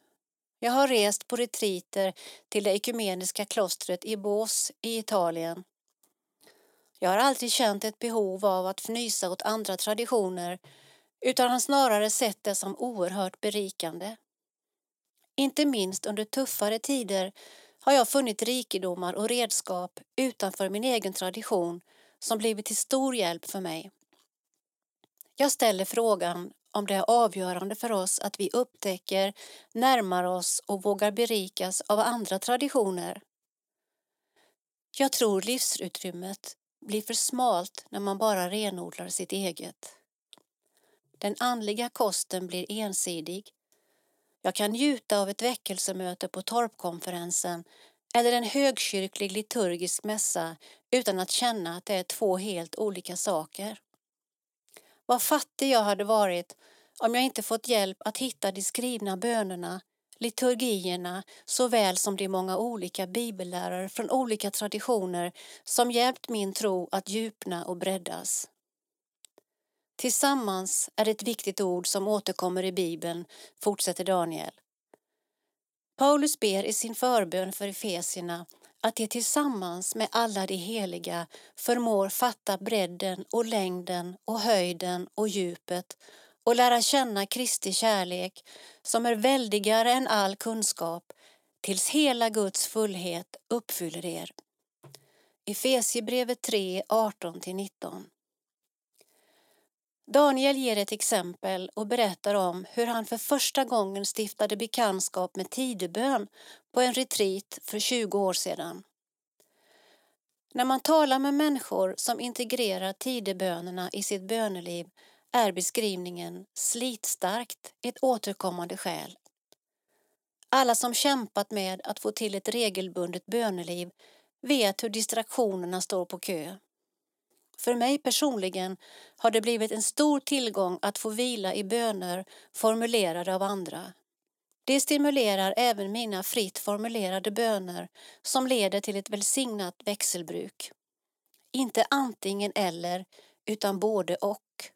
Jag har rest på retriter till det ekumeniska klostret i Bås i Italien. Jag har alltid känt ett behov av att fnysa åt andra traditioner utan har snarare sett det som oerhört berikande. Inte minst under tuffare tider har jag funnit rikedomar och redskap utanför min egen tradition som blivit till stor hjälp för mig. Jag ställer frågan om det är avgörande för oss att vi upptäcker, närmar oss och vågar berikas av andra traditioner. Jag tror livsutrymmet blir för smalt när man bara renodlar sitt eget. Den andliga kosten blir ensidig. Jag kan njuta av ett väckelsemöte på torpkonferensen eller en högkyrklig liturgisk mässa utan att känna att det är två helt olika saker. Vad fattig jag hade varit om jag inte fått hjälp att hitta de skrivna bönerna, liturgierna såväl som de många olika bibellärare från olika traditioner som hjälpt min tro att djupna och breddas. Tillsammans är ett viktigt ord som återkommer i Bibeln, fortsätter Daniel. Paulus ber i sin förbön för Efesierna att de tillsammans med alla de heliga förmår fatta bredden och längden och höjden och djupet och lära känna Kristi kärlek som är väldigare än all kunskap tills hela Guds fullhet uppfyller er. Efesierbrevet 3, 18-19 Daniel ger ett exempel och berättar om hur han för första gången stiftade bekantskap med tidebön på en retreat för 20 år sedan. När man talar med människor som integrerar tidebönerna i sitt böneliv är beskrivningen slitstarkt ett återkommande skäl. Alla som kämpat med att få till ett regelbundet böneliv vet hur distraktionerna står på kö. För mig personligen har det blivit en stor tillgång att få vila i böner formulerade av andra. Det stimulerar även mina fritt formulerade böner som leder till ett välsignat växelbruk. Inte antingen eller, utan både och.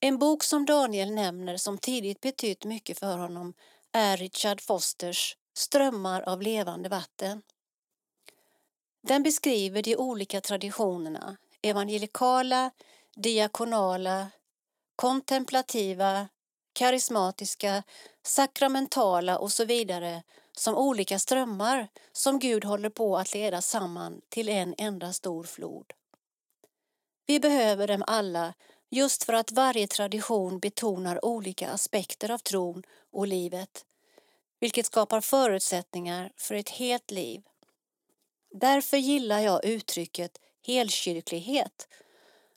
En bok som Daniel nämner som tidigt betytt mycket för honom är Richard Fosters Strömmar av levande vatten. Den beskriver de olika traditionerna, evangelikala, diakonala, kontemplativa, karismatiska, sakramentala och så vidare som olika strömmar som Gud håller på att leda samman till en enda stor flod. Vi behöver dem alla just för att varje tradition betonar olika aspekter av tron och livet, vilket skapar förutsättningar för ett helt liv. Därför gillar jag uttrycket helkyrklighet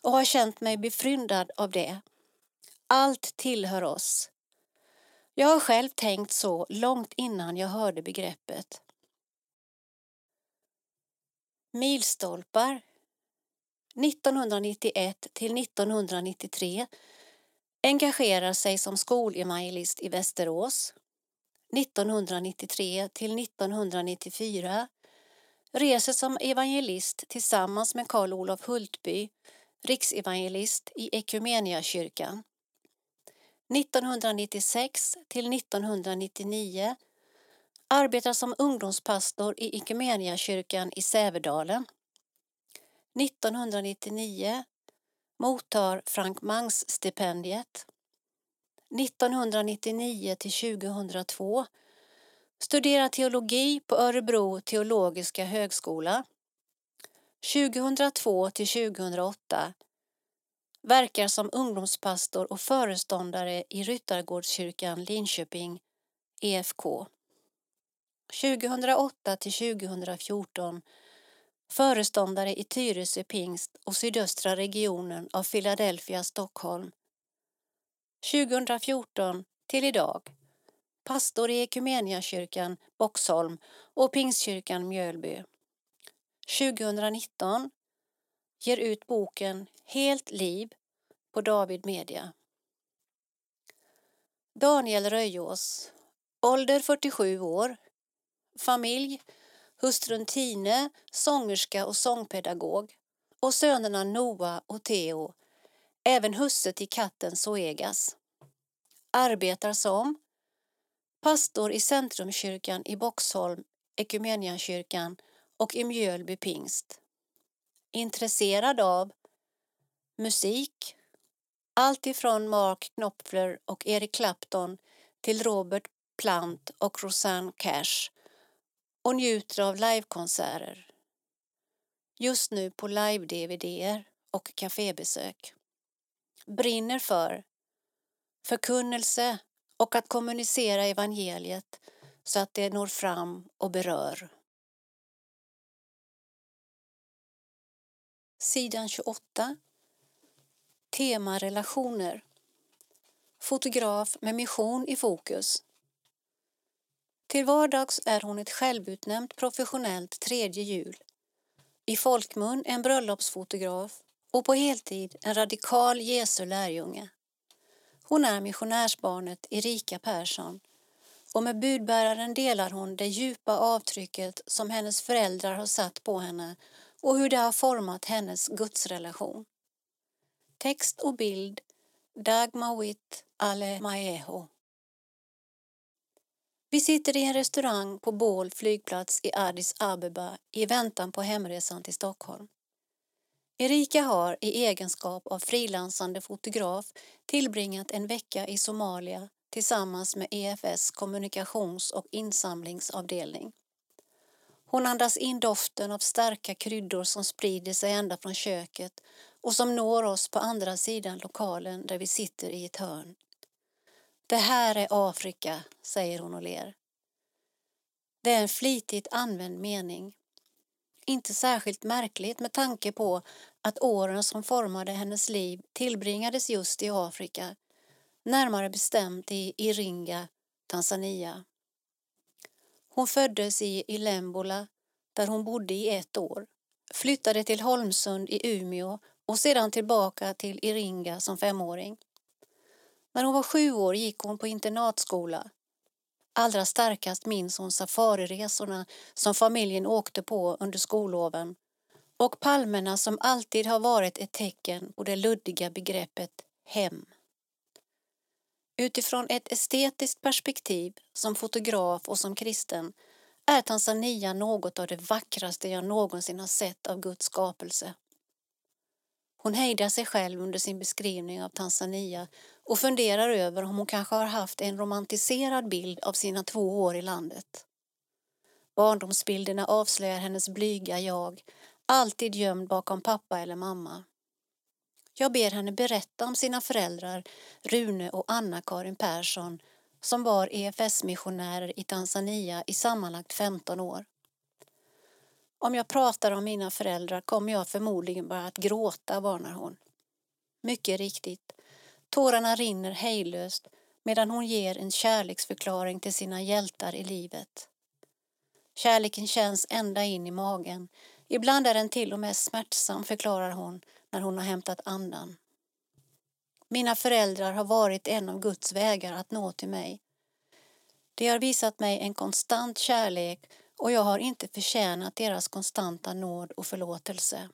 och har känt mig befryndad av det. Allt tillhör oss. Jag har själv tänkt så långt innan jag hörde begreppet. Milstolpar 1991 till 1993 engagerar sig som skolevangelist i Västerås. 1993 till 1994 reser som evangelist tillsammans med Karl Olof Hultby, riksevangelist i Ekumeniakyrkan. 1996 till 1999 arbetar som ungdomspastor i Ekumeniakyrkan i Sävedalen. 1999 mottar Frank Mangs-stipendiet. 1999 till 2002 studerar teologi på Örebro teologiska högskola. 2002 till 2008 verkar som ungdomspastor och föreståndare i Ryttargårdskyrkan Linköping, EFK. 2008 till 2014 föreståndare i Tyresö pingst och sydöstra regionen av Philadelphia, Stockholm. 2014 till idag pastor i Ekumeniakyrkan Boxholm och Pingstkyrkan Mjölby. 2019 ger ut boken Helt liv på David Media. Daniel Röjås, ålder 47 år, familj, hustrun Tine, sångerska och sångpedagog och sönerna Noah och Theo, även husse till katten Zoegas. Arbetar som pastor i Centrumkyrkan i Boxholm, Ekumeniakyrkan och i Mjölby pingst. Intresserad av musik, allt ifrån Mark Knopfler och Eric Clapton till Robert Plant och Rosanne Cash och njuter av livekonserter. Just nu på live-dvd och kafébesök. Brinner för förkunnelse och att kommunicera evangeliet så att det når fram och berör. Sidan 28. Tema relationer. Fotograf med mission i fokus. Till vardags är hon ett självutnämnt professionellt tredje hjul. I folkmun en bröllopsfotograf och på heltid en radikal Jesu lärjunge. Hon är missionärsbarnet Erika Persson och med budbäraren delar hon det djupa avtrycket som hennes föräldrar har satt på henne och hur det har format hennes gudsrelation. Text och bild Dagmawit Ale Maeho. Vi sitter i en restaurang på Bål flygplats i Addis Abeba i väntan på hemresan till Stockholm. Erika har i egenskap av frilansande fotograf tillbringat en vecka i Somalia tillsammans med EFS kommunikations och insamlingsavdelning. Hon andas in doften av starka kryddor som sprider sig ända från köket och som når oss på andra sidan lokalen där vi sitter i ett hörn. Det här är Afrika, säger hon och ler. Det är en flitigt använd mening. Inte särskilt märkligt med tanke på att åren som formade hennes liv tillbringades just i Afrika, närmare bestämt i Iringa, Tanzania. Hon föddes i Ilembola där hon bodde i ett år, flyttade till Holmsund i Umeå och sedan tillbaka till Iringa som femåring. När hon var sju år gick hon på internatskola. Allra starkast minns hon safariresorna som familjen åkte på under skolloven och palmerna som alltid har varit ett tecken på det luddiga begreppet hem. Utifrån ett estetiskt perspektiv, som fotograf och som kristen, är Tanzania något av det vackraste jag någonsin har sett av Guds skapelse. Hon hejdar sig själv under sin beskrivning av Tanzania och funderar över om hon kanske har haft en romantiserad bild av sina två år i landet. Barndomsbilderna avslöjar hennes blyga jag, alltid gömd bakom pappa eller mamma. Jag ber henne berätta om sina föräldrar Rune och Anna-Karin Persson som var EFS-missionärer i Tanzania i sammanlagt 15 år. Om jag pratar om mina föräldrar kommer jag förmodligen bara att gråta, varnar hon. Mycket riktigt. Tårarna rinner hejlöst medan hon ger en kärleksförklaring till sina hjältar i livet. Kärleken känns ända in i magen. Ibland är den till och med smärtsam, förklarar hon när hon har hämtat andan. Mina föräldrar har varit en av Guds vägar att nå till mig. De har visat mig en konstant kärlek och jag har inte förtjänat deras konstanta nåd och förlåtelse.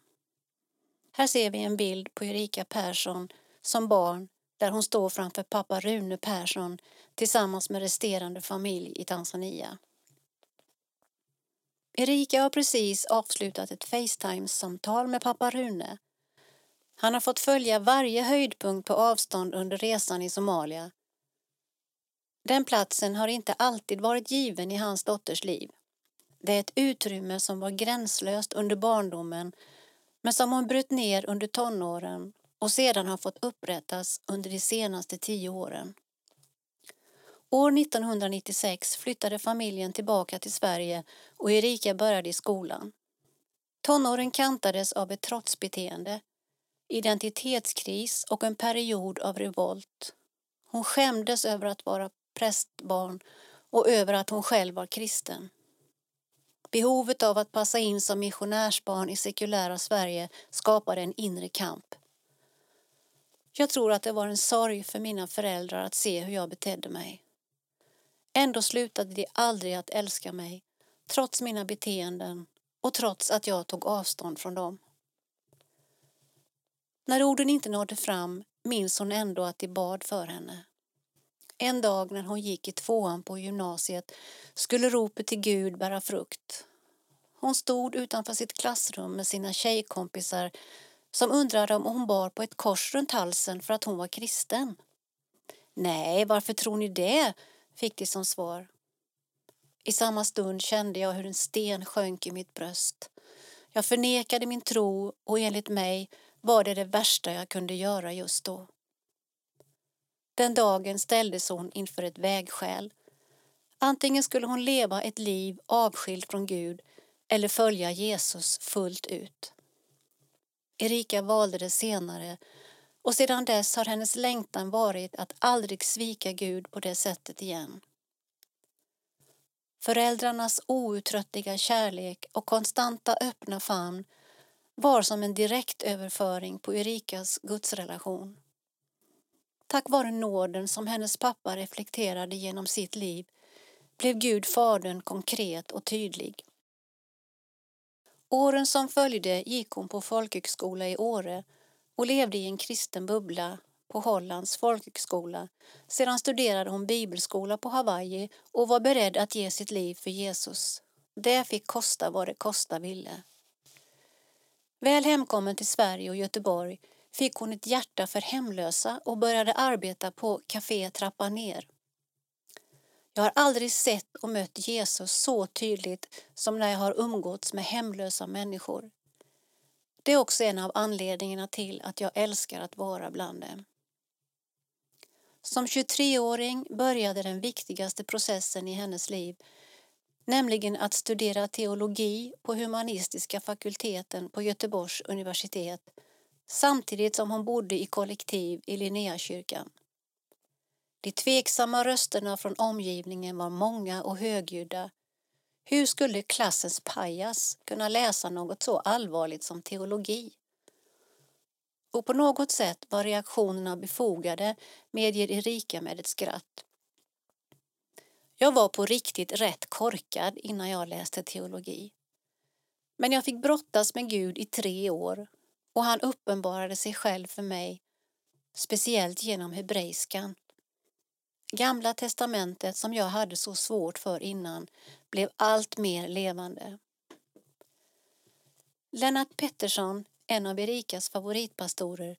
Här ser vi en bild på Erika Persson som barn där hon står framför pappa Rune Persson tillsammans med resterande familj i Tanzania. Erika har precis avslutat ett Facetime-samtal med pappa Rune. Han har fått följa varje höjdpunkt på avstånd under resan i Somalia. Den platsen har inte alltid varit given i hans dotters liv. Det är ett utrymme som var gränslöst under barndomen men som hon bröt ner under tonåren och sedan har fått upprättas under de senaste tio åren. År 1996 flyttade familjen tillbaka till Sverige och Erika började i skolan. Tonåren kantades av ett trotsbeteende, identitetskris och en period av revolt. Hon skämdes över att vara prästbarn och över att hon själv var kristen. Behovet av att passa in som missionärsbarn i sekulära Sverige skapade en inre kamp. Jag tror att det var en sorg för mina föräldrar att se hur jag betedde mig. Ändå slutade de aldrig att älska mig, trots mina beteenden och trots att jag tog avstånd från dem. När orden inte nådde fram minns hon ändå att de bad för henne. En dag när hon gick i tvåan på gymnasiet skulle ropet till Gud bära frukt. Hon stod utanför sitt klassrum med sina tjejkompisar som undrade om hon bar på ett kors runt halsen för att hon var kristen. Nej, varför tror ni det? fick de som svar. I samma stund kände jag hur en sten sjönk i mitt bröst. Jag förnekade min tro och enligt mig var det det värsta jag kunde göra just då. Den dagen ställdes hon inför ett vägskäl. Antingen skulle hon leva ett liv avskilt från Gud eller följa Jesus fullt ut. Erika valde det senare och sedan dess har hennes längtan varit att aldrig svika Gud på det sättet igen. Föräldrarnas outtröttliga kärlek och konstanta öppna famn var som en direktöverföring på Erikas gudsrelation. Tack vare nåden som hennes pappa reflekterade genom sitt liv blev Gud Fadern konkret och tydlig. Åren som följde gick hon på folkhögskola i Åre och levde i en kristen bubbla på Hollands folkhögskola. Sedan studerade hon bibelskola på Hawaii och var beredd att ge sitt liv för Jesus. Det fick kosta vad det kosta ville. Väl hemkommen till Sverige och Göteborg fick hon ett hjärta för hemlösa och började arbeta på Café Trappa ner. Jag har aldrig sett och mött Jesus så tydligt som när jag har umgåtts med hemlösa människor. Det är också en av anledningarna till att jag älskar att vara bland dem. Som 23-åring började den viktigaste processen i hennes liv, nämligen att studera teologi på humanistiska fakulteten på Göteborgs universitet samtidigt som hon bodde i kollektiv i Linnéakyrkan. De tveksamma rösterna från omgivningen var många och högljudda. Hur skulle klassens pajas kunna läsa något så allvarligt som teologi? Och på något sätt var reaktionerna befogade, medger Erika med ett skratt. Jag var på riktigt rätt korkad innan jag läste teologi. Men jag fick brottas med Gud i tre år och han uppenbarade sig själv för mig, speciellt genom hebreiskan. Gamla testamentet som jag hade så svårt för innan blev allt mer levande. Lennart Pettersson, en av Erikas favoritpastorer,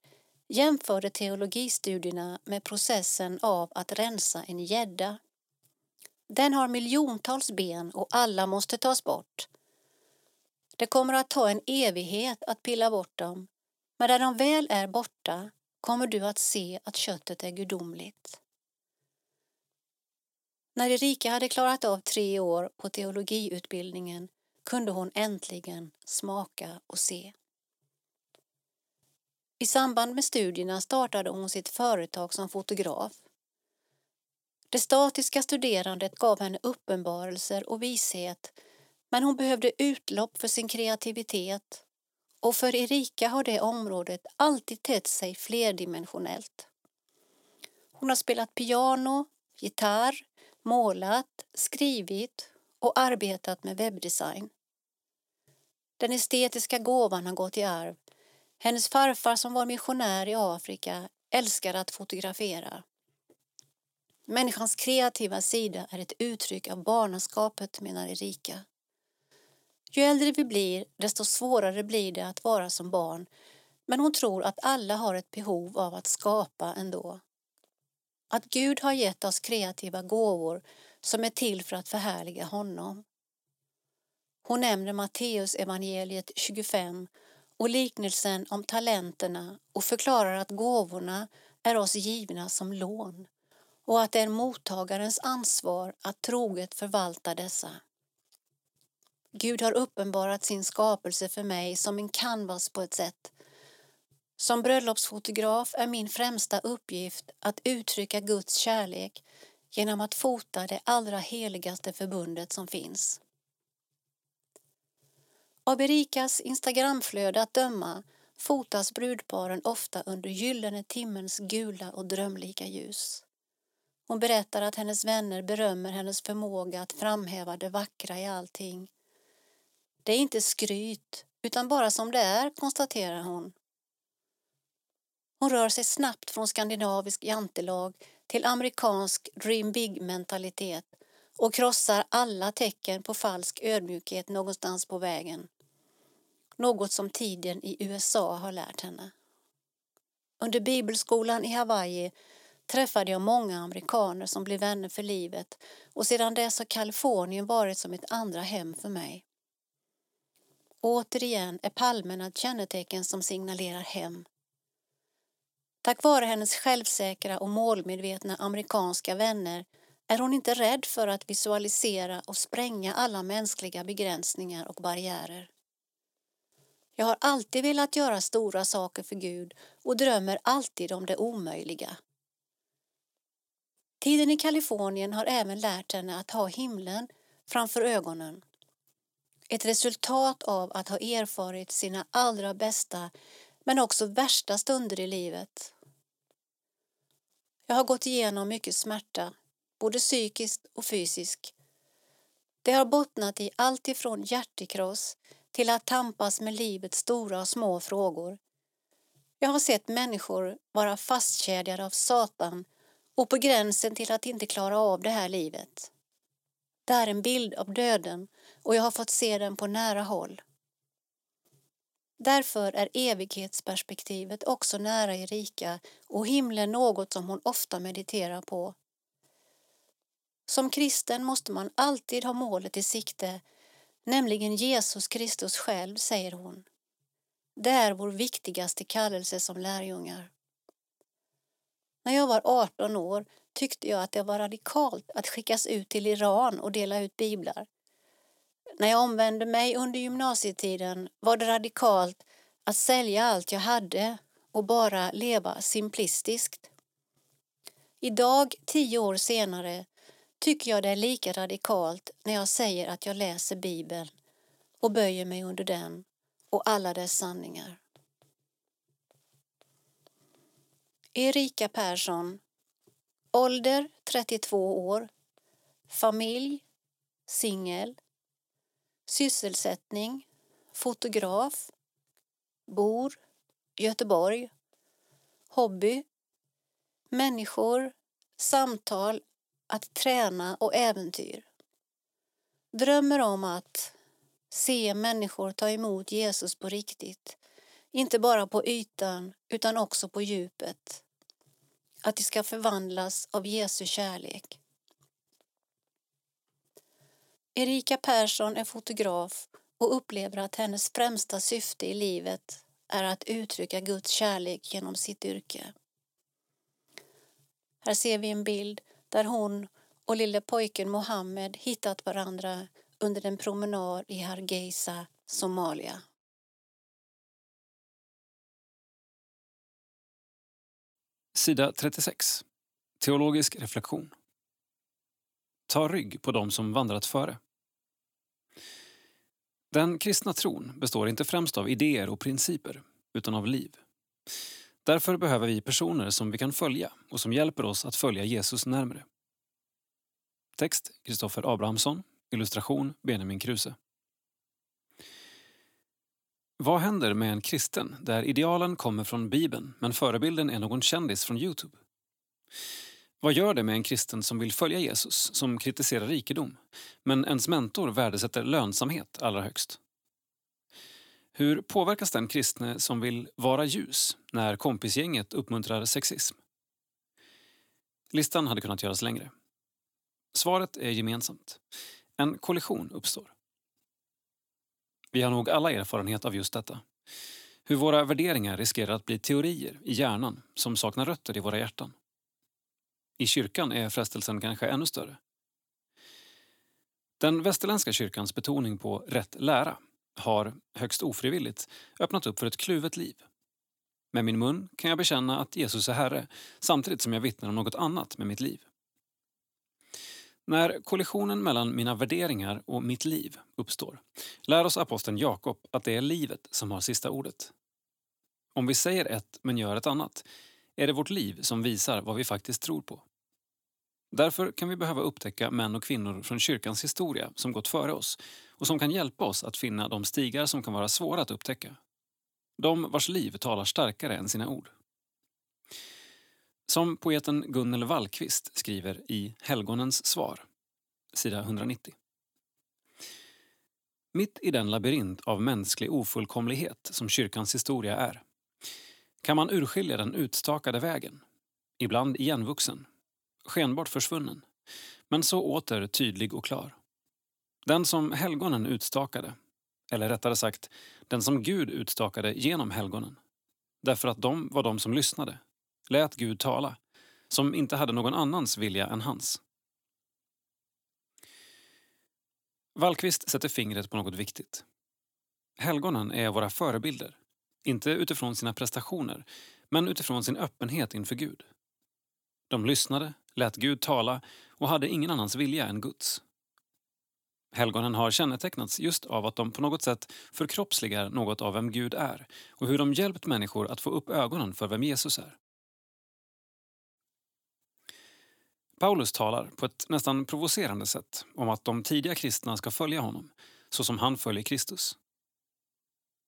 jämförde teologistudierna med processen av att rensa en gädda. Den har miljontals ben och alla måste tas bort. Det kommer att ta en evighet att pilla bort dem, men när de väl är borta kommer du att se att köttet är gudomligt. När Erika hade klarat av tre år på teologiutbildningen kunde hon äntligen smaka och se. I samband med studierna startade hon sitt företag som fotograf. Det statiska studerandet gav henne uppenbarelser och vishet men hon behövde utlopp för sin kreativitet och för Erika har det området alltid tett sig flerdimensionellt. Hon har spelat piano, gitarr, målat, skrivit och arbetat med webbdesign. Den estetiska gåvan har gått i arv. Hennes farfar som var missionär i Afrika älskade att fotografera. Människans kreativa sida är ett uttryck av barnaskapet, menar Erika. Ju äldre vi blir, desto svårare blir det att vara som barn men hon tror att alla har ett behov av att skapa ändå. Att Gud har gett oss kreativa gåvor som är till för att förhärliga honom. Hon nämner Matteus evangeliet 25 och liknelsen om talenterna och förklarar att gåvorna är oss givna som lån och att det är mottagarens ansvar att troget förvalta dessa. Gud har uppenbarat sin skapelse för mig som en canvas på ett sätt. Som bröllopsfotograf är min främsta uppgift att uttrycka Guds kärlek genom att fota det allra heligaste förbundet som finns. Av Erikas Instagramflöde att döma fotas brudparen ofta under gyllene timmens gula och drömlika ljus. Hon berättar att hennes vänner berömmer hennes förmåga att framhäva det vackra i allting det är inte skryt, utan bara som det är, konstaterar hon. Hon rör sig snabbt från skandinavisk jantelag till amerikansk dream big-mentalitet och krossar alla tecken på falsk ödmjukhet någonstans på vägen. Något som tiden i USA har lärt henne. Under bibelskolan i Hawaii träffade jag många amerikaner som blev vänner för livet och sedan dess har Kalifornien varit som ett andra hem för mig. Återigen är palmerna ett kännetecken som signalerar hem. Tack vare hennes självsäkra och målmedvetna amerikanska vänner är hon inte rädd för att visualisera och spränga alla mänskliga begränsningar och barriärer. Jag har alltid velat göra stora saker för Gud och drömmer alltid om det omöjliga. Tiden i Kalifornien har även lärt henne att ha himlen framför ögonen. Ett resultat av att ha erfarit sina allra bästa men också värsta stunder i livet. Jag har gått igenom mycket smärta, både psykiskt och fysiskt. Det har bottnat i allt ifrån hjärtekross till att tampas med livets stora och små frågor. Jag har sett människor vara fastkedjade av Satan och på gränsen till att inte klara av det här livet. Det är en bild av döden och jag har fått se den på nära håll. Därför är evighetsperspektivet också nära Erika och himlen något som hon ofta mediterar på. Som kristen måste man alltid ha målet i sikte, nämligen Jesus Kristus själv, säger hon. Det är vår viktigaste kallelse som lärjungar. När jag var 18 år tyckte jag att det var radikalt att skickas ut till Iran och dela ut biblar. När jag omvände mig under gymnasietiden var det radikalt att sälja allt jag hade och bara leva simplistiskt. Idag, tio år senare, tycker jag det är lika radikalt när jag säger att jag läser Bibeln och böjer mig under den och alla dess sanningar. Erika Persson Ålder 32 år Familj Singel Sysselsättning Fotograf Bor Göteborg Hobby Människor Samtal Att träna och äventyr Drömmer om att se människor ta emot Jesus på riktigt inte bara på ytan utan också på djupet. Att de ska förvandlas av Jesu kärlek. Erika Persson är fotograf och upplever att hennes främsta syfte i livet är att uttrycka Guds kärlek genom sitt yrke. Här ser vi en bild där hon och lille pojken Mohammed hittat varandra under en promenad i Hargeisa, Somalia. Sida 36. Teologisk reflektion. Ta rygg på dem som vandrat före. Den kristna tron består inte främst av idéer och principer, utan av liv. Därför behöver vi personer som vi kan följa och som hjälper oss att följa Jesus närmre. Text Kristoffer Abrahamsson, illustration Benjamin Kruse. Vad händer med en kristen där idealen kommer från Bibeln men förebilden är någon kändis från Youtube? Vad gör det med en kristen som vill följa Jesus, som kritiserar rikedom, men ens mentor värdesätter lönsamhet allra högst? Hur påverkas den kristne som vill vara ljus när kompisgänget uppmuntrar sexism? Listan hade kunnat göras längre. Svaret är gemensamt. En kollision uppstår. Vi har nog alla erfarenhet av just detta. Hur våra värderingar riskerar att bli teorier i hjärnan som saknar rötter i våra hjärtan. I kyrkan är frestelsen kanske ännu större. Den västerländska kyrkans betoning på rätt lära har, högst ofrivilligt, öppnat upp för ett kluvet liv. Med min mun kan jag bekänna att Jesus är Herre samtidigt som jag vittnar om något annat med mitt liv. När kollisionen mellan mina värderingar och mitt liv uppstår lär oss aposteln Jakob att det är livet som har sista ordet. Om vi säger ett men gör ett annat är det vårt liv som visar vad vi faktiskt tror på. Därför kan vi behöva upptäcka män och kvinnor från kyrkans historia som gått före oss och som kan hjälpa oss att finna de stigar som kan vara svåra att upptäcka. De vars liv talar starkare än sina ord. Som poeten Gunnel Wallqvist skriver i Helgonens svar, sida 190. Mitt i den labyrint av mänsklig ofullkomlighet som kyrkans historia är kan man urskilja den utstakade vägen, ibland igenvuxen, skenbart försvunnen, men så åter tydlig och klar. Den som helgonen utstakade, eller rättare sagt den som Gud utstakade genom helgonen, därför att de var de som lyssnade lät Gud tala, som inte hade någon annans vilja än hans. Wallqvist sätter fingret på något viktigt. Helgonen är våra förebilder. Inte utifrån sina prestationer, men utifrån sin öppenhet inför Gud. De lyssnade, lät Gud tala och hade ingen annans vilja än Guds. Helgonen har kännetecknats just av att de på något sätt förkroppsligar något av vem Gud är och hur de hjälpt människor att få upp ögonen för vem Jesus är. Paulus talar på ett nästan provocerande sätt om att de tidiga kristna ska följa honom, så som han följer Kristus.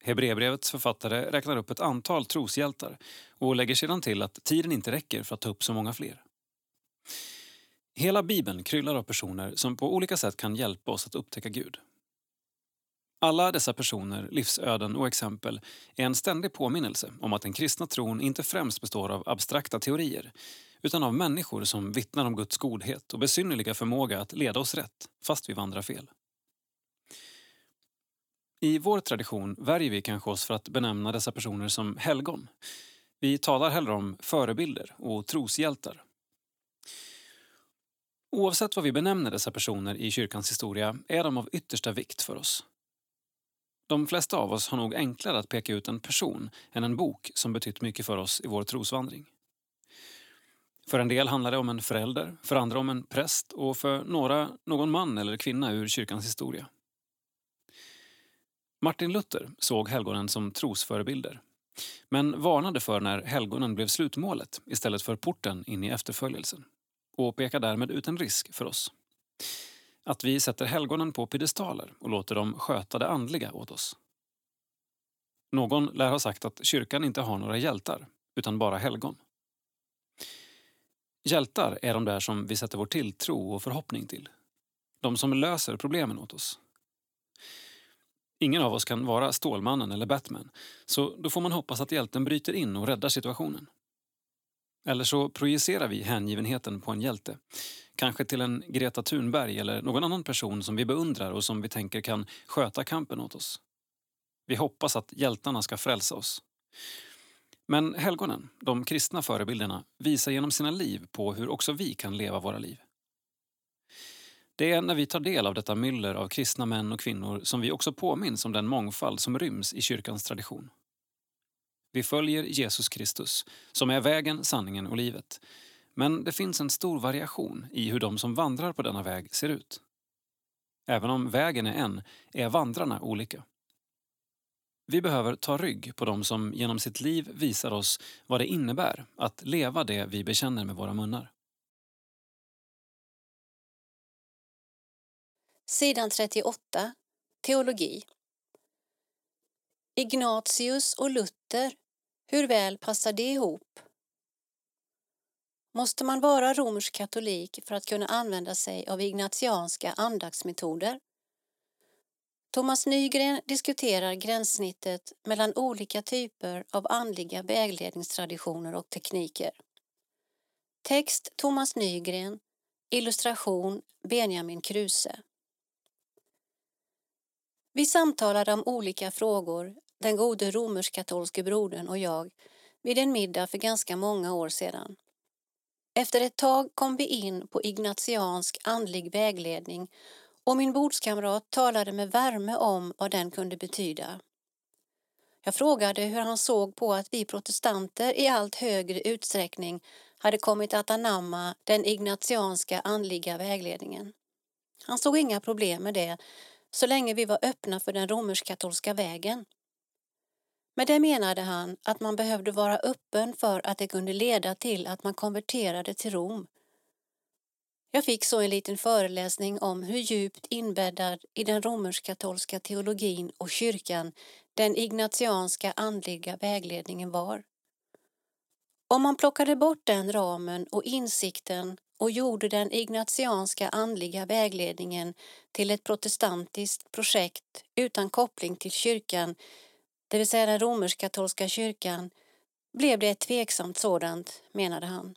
Hebreerbrevets författare räknar upp ett antal troshjältar och lägger sedan till att tiden inte räcker för att ta upp så många fler. Hela Bibeln kryllar av personer som på olika sätt kan hjälpa oss att upptäcka Gud. Alla dessa personer, livsöden och exempel är en ständig påminnelse om att den kristna tron inte främst består av abstrakta teorier utan av människor som vittnar om Guds godhet och besynnerliga förmåga att leda oss rätt, fast vi vandrar fel. I vår tradition värjer vi kanske oss för att benämna dessa personer som helgon. Vi talar hellre om förebilder och troshjältar. Oavsett vad vi benämner dessa personer i kyrkans historia är de av yttersta vikt för oss. De flesta av oss har nog enklare att peka ut en person än en bok som betytt mycket för oss i vår trosvandring. För en del handlar det om en förälder, för andra om en präst och för några någon man eller kvinna ur kyrkans historia. Martin Luther såg helgonen som trosförebilder men varnade för när helgonen blev slutmålet istället för porten in i efterföljelsen och pekar därmed ut en risk för oss. Att vi sätter helgonen på piedestaler och låter dem sköta det andliga åt oss. Någon lär ha sagt att kyrkan inte har några hjältar, utan bara helgon. Hjältar är de där som vi sätter vår tilltro och förhoppning till. De som löser problemen åt oss. Ingen av oss kan vara Stålmannen eller Batman, så då får man hoppas att hjälten bryter in och räddar situationen. Eller så projicerar vi hängivenheten på en hjälte. Kanske till en Greta Thunberg eller någon annan person som vi beundrar och som vi tänker kan sköta kampen åt oss. Vi hoppas att hjältarna ska frälsa oss. Men helgonen, de kristna förebilderna, visar genom sina liv på hur också vi kan leva våra liv. Det är när vi tar del av detta myller av kristna män och kvinnor som vi också påminns om den mångfald som ryms i kyrkans tradition. Vi följer Jesus Kristus, som är vägen, sanningen och livet. Men det finns en stor variation i hur de som vandrar på denna väg ser ut. Även om vägen är en, är vandrarna olika. Vi behöver ta rygg på dem som genom sitt liv visar oss vad det innebär att leva det vi bekänner med våra munnar. Sidan 38. Teologi. Ignatius och Luther, hur väl passar det ihop? Måste man vara romersk katolik för att kunna använda sig av ignatianska andaktsmetoder? Thomas Nygren diskuterar gränssnittet mellan olika typer av andliga vägledningstraditioner och tekniker. Text Thomas Nygren, illustration Benjamin Kruse. Vi samtalade om olika frågor, den gode romersk-katolske brodern och jag, vid en middag för ganska många år sedan. Efter ett tag kom vi in på ignatiansk andlig vägledning och min bordskamrat talade med värme om vad den kunde betyda. Jag frågade hur han såg på att vi protestanter i allt högre utsträckning hade kommit att anamma den ignatianska andliga vägledningen. Han såg inga problem med det så länge vi var öppna för den romersk-katolska vägen. Med det menade han att man behövde vara öppen för att det kunde leda till att man konverterade till Rom. Jag fick så en liten föreläsning om hur djupt inbäddad i den romersk-katolska teologin och kyrkan den ignatianska andliga vägledningen var. Om man plockade bort den ramen och insikten och gjorde den ignatianska andliga vägledningen till ett protestantiskt projekt utan koppling till kyrkan, det vill säga den romersk-katolska kyrkan, blev det ett tveksamt sådant, menade han.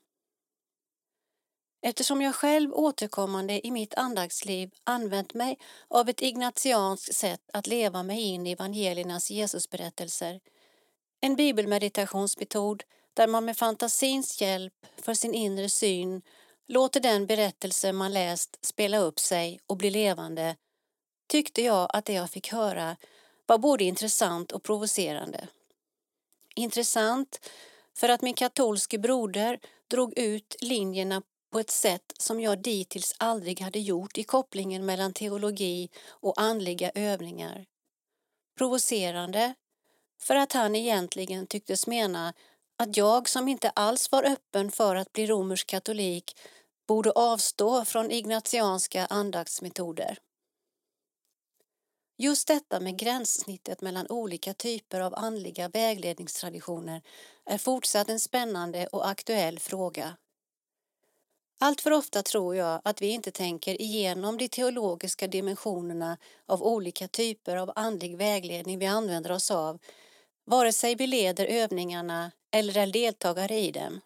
Eftersom jag själv återkommande i mitt andaktsliv använt mig av ett ignatianskt sätt att leva mig in i evangeliernas Jesusberättelser, en bibelmeditationsmetod där man med fantasins hjälp för sin inre syn låter den berättelse man läst spela upp sig och bli levande, tyckte jag att det jag fick höra var både intressant och provocerande. Intressant för att min katolske broder drog ut linjerna på ett sätt som jag dittills aldrig hade gjort i kopplingen mellan teologi och andliga övningar. Provocerande för att han egentligen tycktes mena att jag som inte alls var öppen för att bli romersk katolik borde avstå från ignatianska andaktsmetoder. Just detta med gränssnittet mellan olika typer av andliga vägledningstraditioner är fortsatt en spännande och aktuell fråga. Allt för ofta tror jag att vi inte tänker igenom de teologiska dimensionerna av olika typer av andlig vägledning vi använder oss av, vare sig vi leder övningarna eller är deltagare i dem.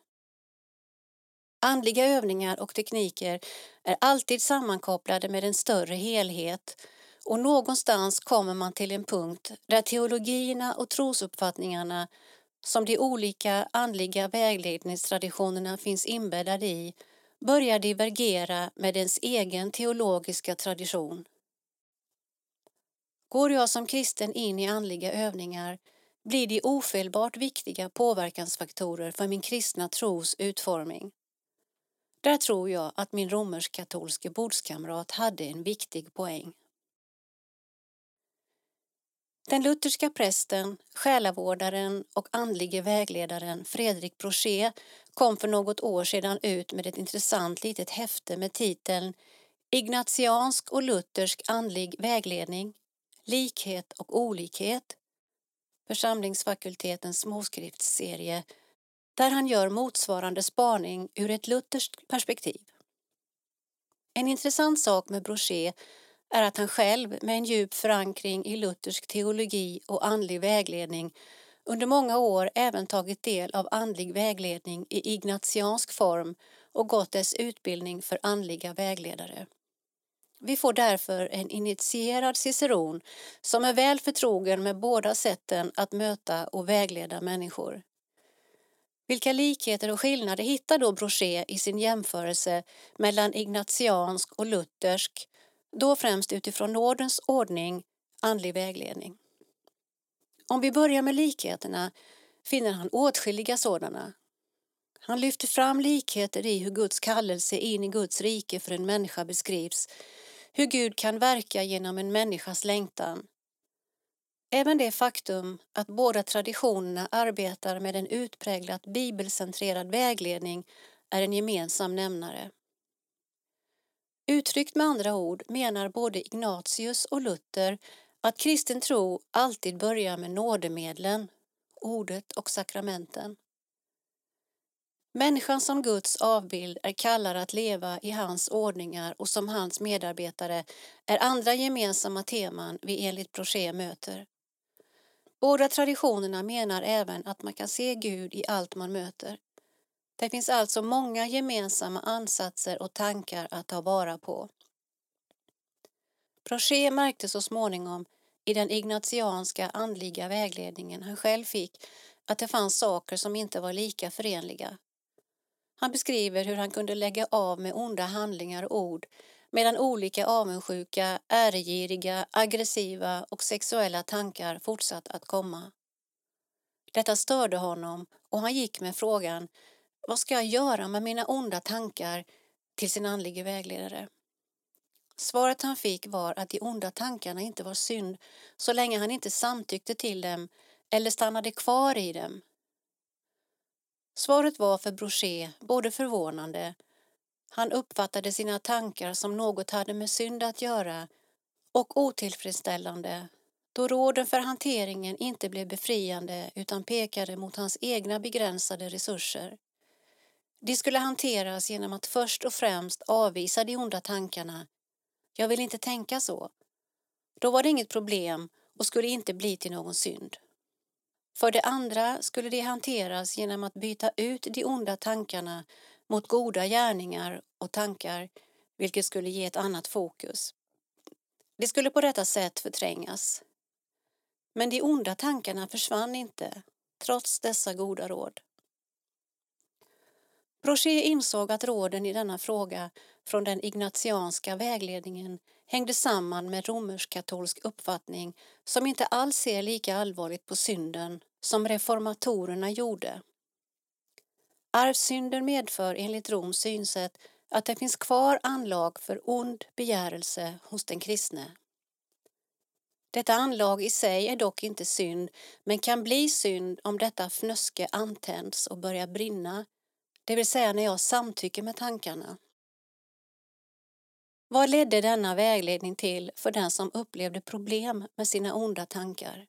Andliga övningar och tekniker är alltid sammankopplade med en större helhet och någonstans kommer man till en punkt där teologierna och trosuppfattningarna som de olika andliga vägledningstraditionerna finns inbäddade i börjar divergera med ens egen teologiska tradition. Går jag som kristen in i andliga övningar blir de ofelbart viktiga påverkansfaktorer för min kristna tros utformning. Där tror jag att min romersk-katolske bordskamrat hade en viktig poäng. Den lutherska prästen, själavårdaren och andlige vägledaren Fredrik Brochet kom för något år sedan ut med ett intressant litet häfte med titeln Ignatiansk och luthersk andlig vägledning, likhet och olikhet, församlingsfakultetens småskriftsserie, där han gör motsvarande spaning ur ett lutherskt perspektiv. En intressant sak med Brochet är att han själv med en djup förankring i luthersk teologi och andlig vägledning under många år även tagit del av andlig vägledning i ignatiansk form och gått dess utbildning för andliga vägledare. Vi får därför en initierad ciceron som är väl förtrogen med båda sätten att möta och vägleda människor. Vilka likheter och skillnader hittar då Brochet i sin jämförelse mellan ignatiansk och luthersk då främst utifrån nådens ordning, andlig vägledning. Om vi börjar med likheterna finner han åtskilliga sådana. Han lyfter fram likheter i hur Guds kallelse in i Guds rike för en människa beskrivs, hur Gud kan verka genom en människas längtan. Även det faktum att båda traditionerna arbetar med en utpräglat bibelcentrerad vägledning är en gemensam nämnare. Uttryckt med andra ord menar både Ignatius och Luther att kristen tro alltid börjar med nådemedlen, ordet och sakramenten. Människan som Guds avbild är kallad att leva i hans ordningar och som hans medarbetare är andra gemensamma teman vi enligt Brochet möter. Båda traditionerna menar även att man kan se Gud i allt man möter. Det finns alltså många gemensamma ansatser och tankar att ta vara på. Brochet märkte så småningom i den ignatianska andliga vägledningen han själv fick att det fanns saker som inte var lika förenliga. Han beskriver hur han kunde lägga av med onda handlingar och ord medan olika avundsjuka, äregiriga, aggressiva och sexuella tankar fortsatt att komma. Detta störde honom och han gick med frågan vad ska jag göra med mina onda tankar till sin andlige vägledare? Svaret han fick var att de onda tankarna inte var synd så länge han inte samtyckte till dem eller stannade kvar i dem. Svaret var för Brochet både förvånande, han uppfattade sina tankar som något hade med synd att göra och otillfredsställande då råden för hanteringen inte blev befriande utan pekade mot hans egna begränsade resurser. De skulle hanteras genom att först och främst avvisa de onda tankarna. Jag vill inte tänka så. Då var det inget problem och skulle inte bli till någon synd. För det andra skulle de hanteras genom att byta ut de onda tankarna mot goda gärningar och tankar, vilket skulle ge ett annat fokus. Det skulle på detta sätt förträngas. Men de onda tankarna försvann inte, trots dessa goda råd. Brochet insåg att råden i denna fråga från den ignatianska vägledningen hängde samman med romersk-katolsk uppfattning som inte alls ser lika allvarligt på synden som reformatorerna gjorde. Arvsynden medför enligt Roms synsätt att det finns kvar anlag för ond begärelse hos den kristne. Detta anlag i sig är dock inte synd, men kan bli synd om detta fnöske antänds och börjar brinna, det vill säga när jag samtycker med tankarna. Vad ledde denna vägledning till för den som upplevde problem med sina onda tankar?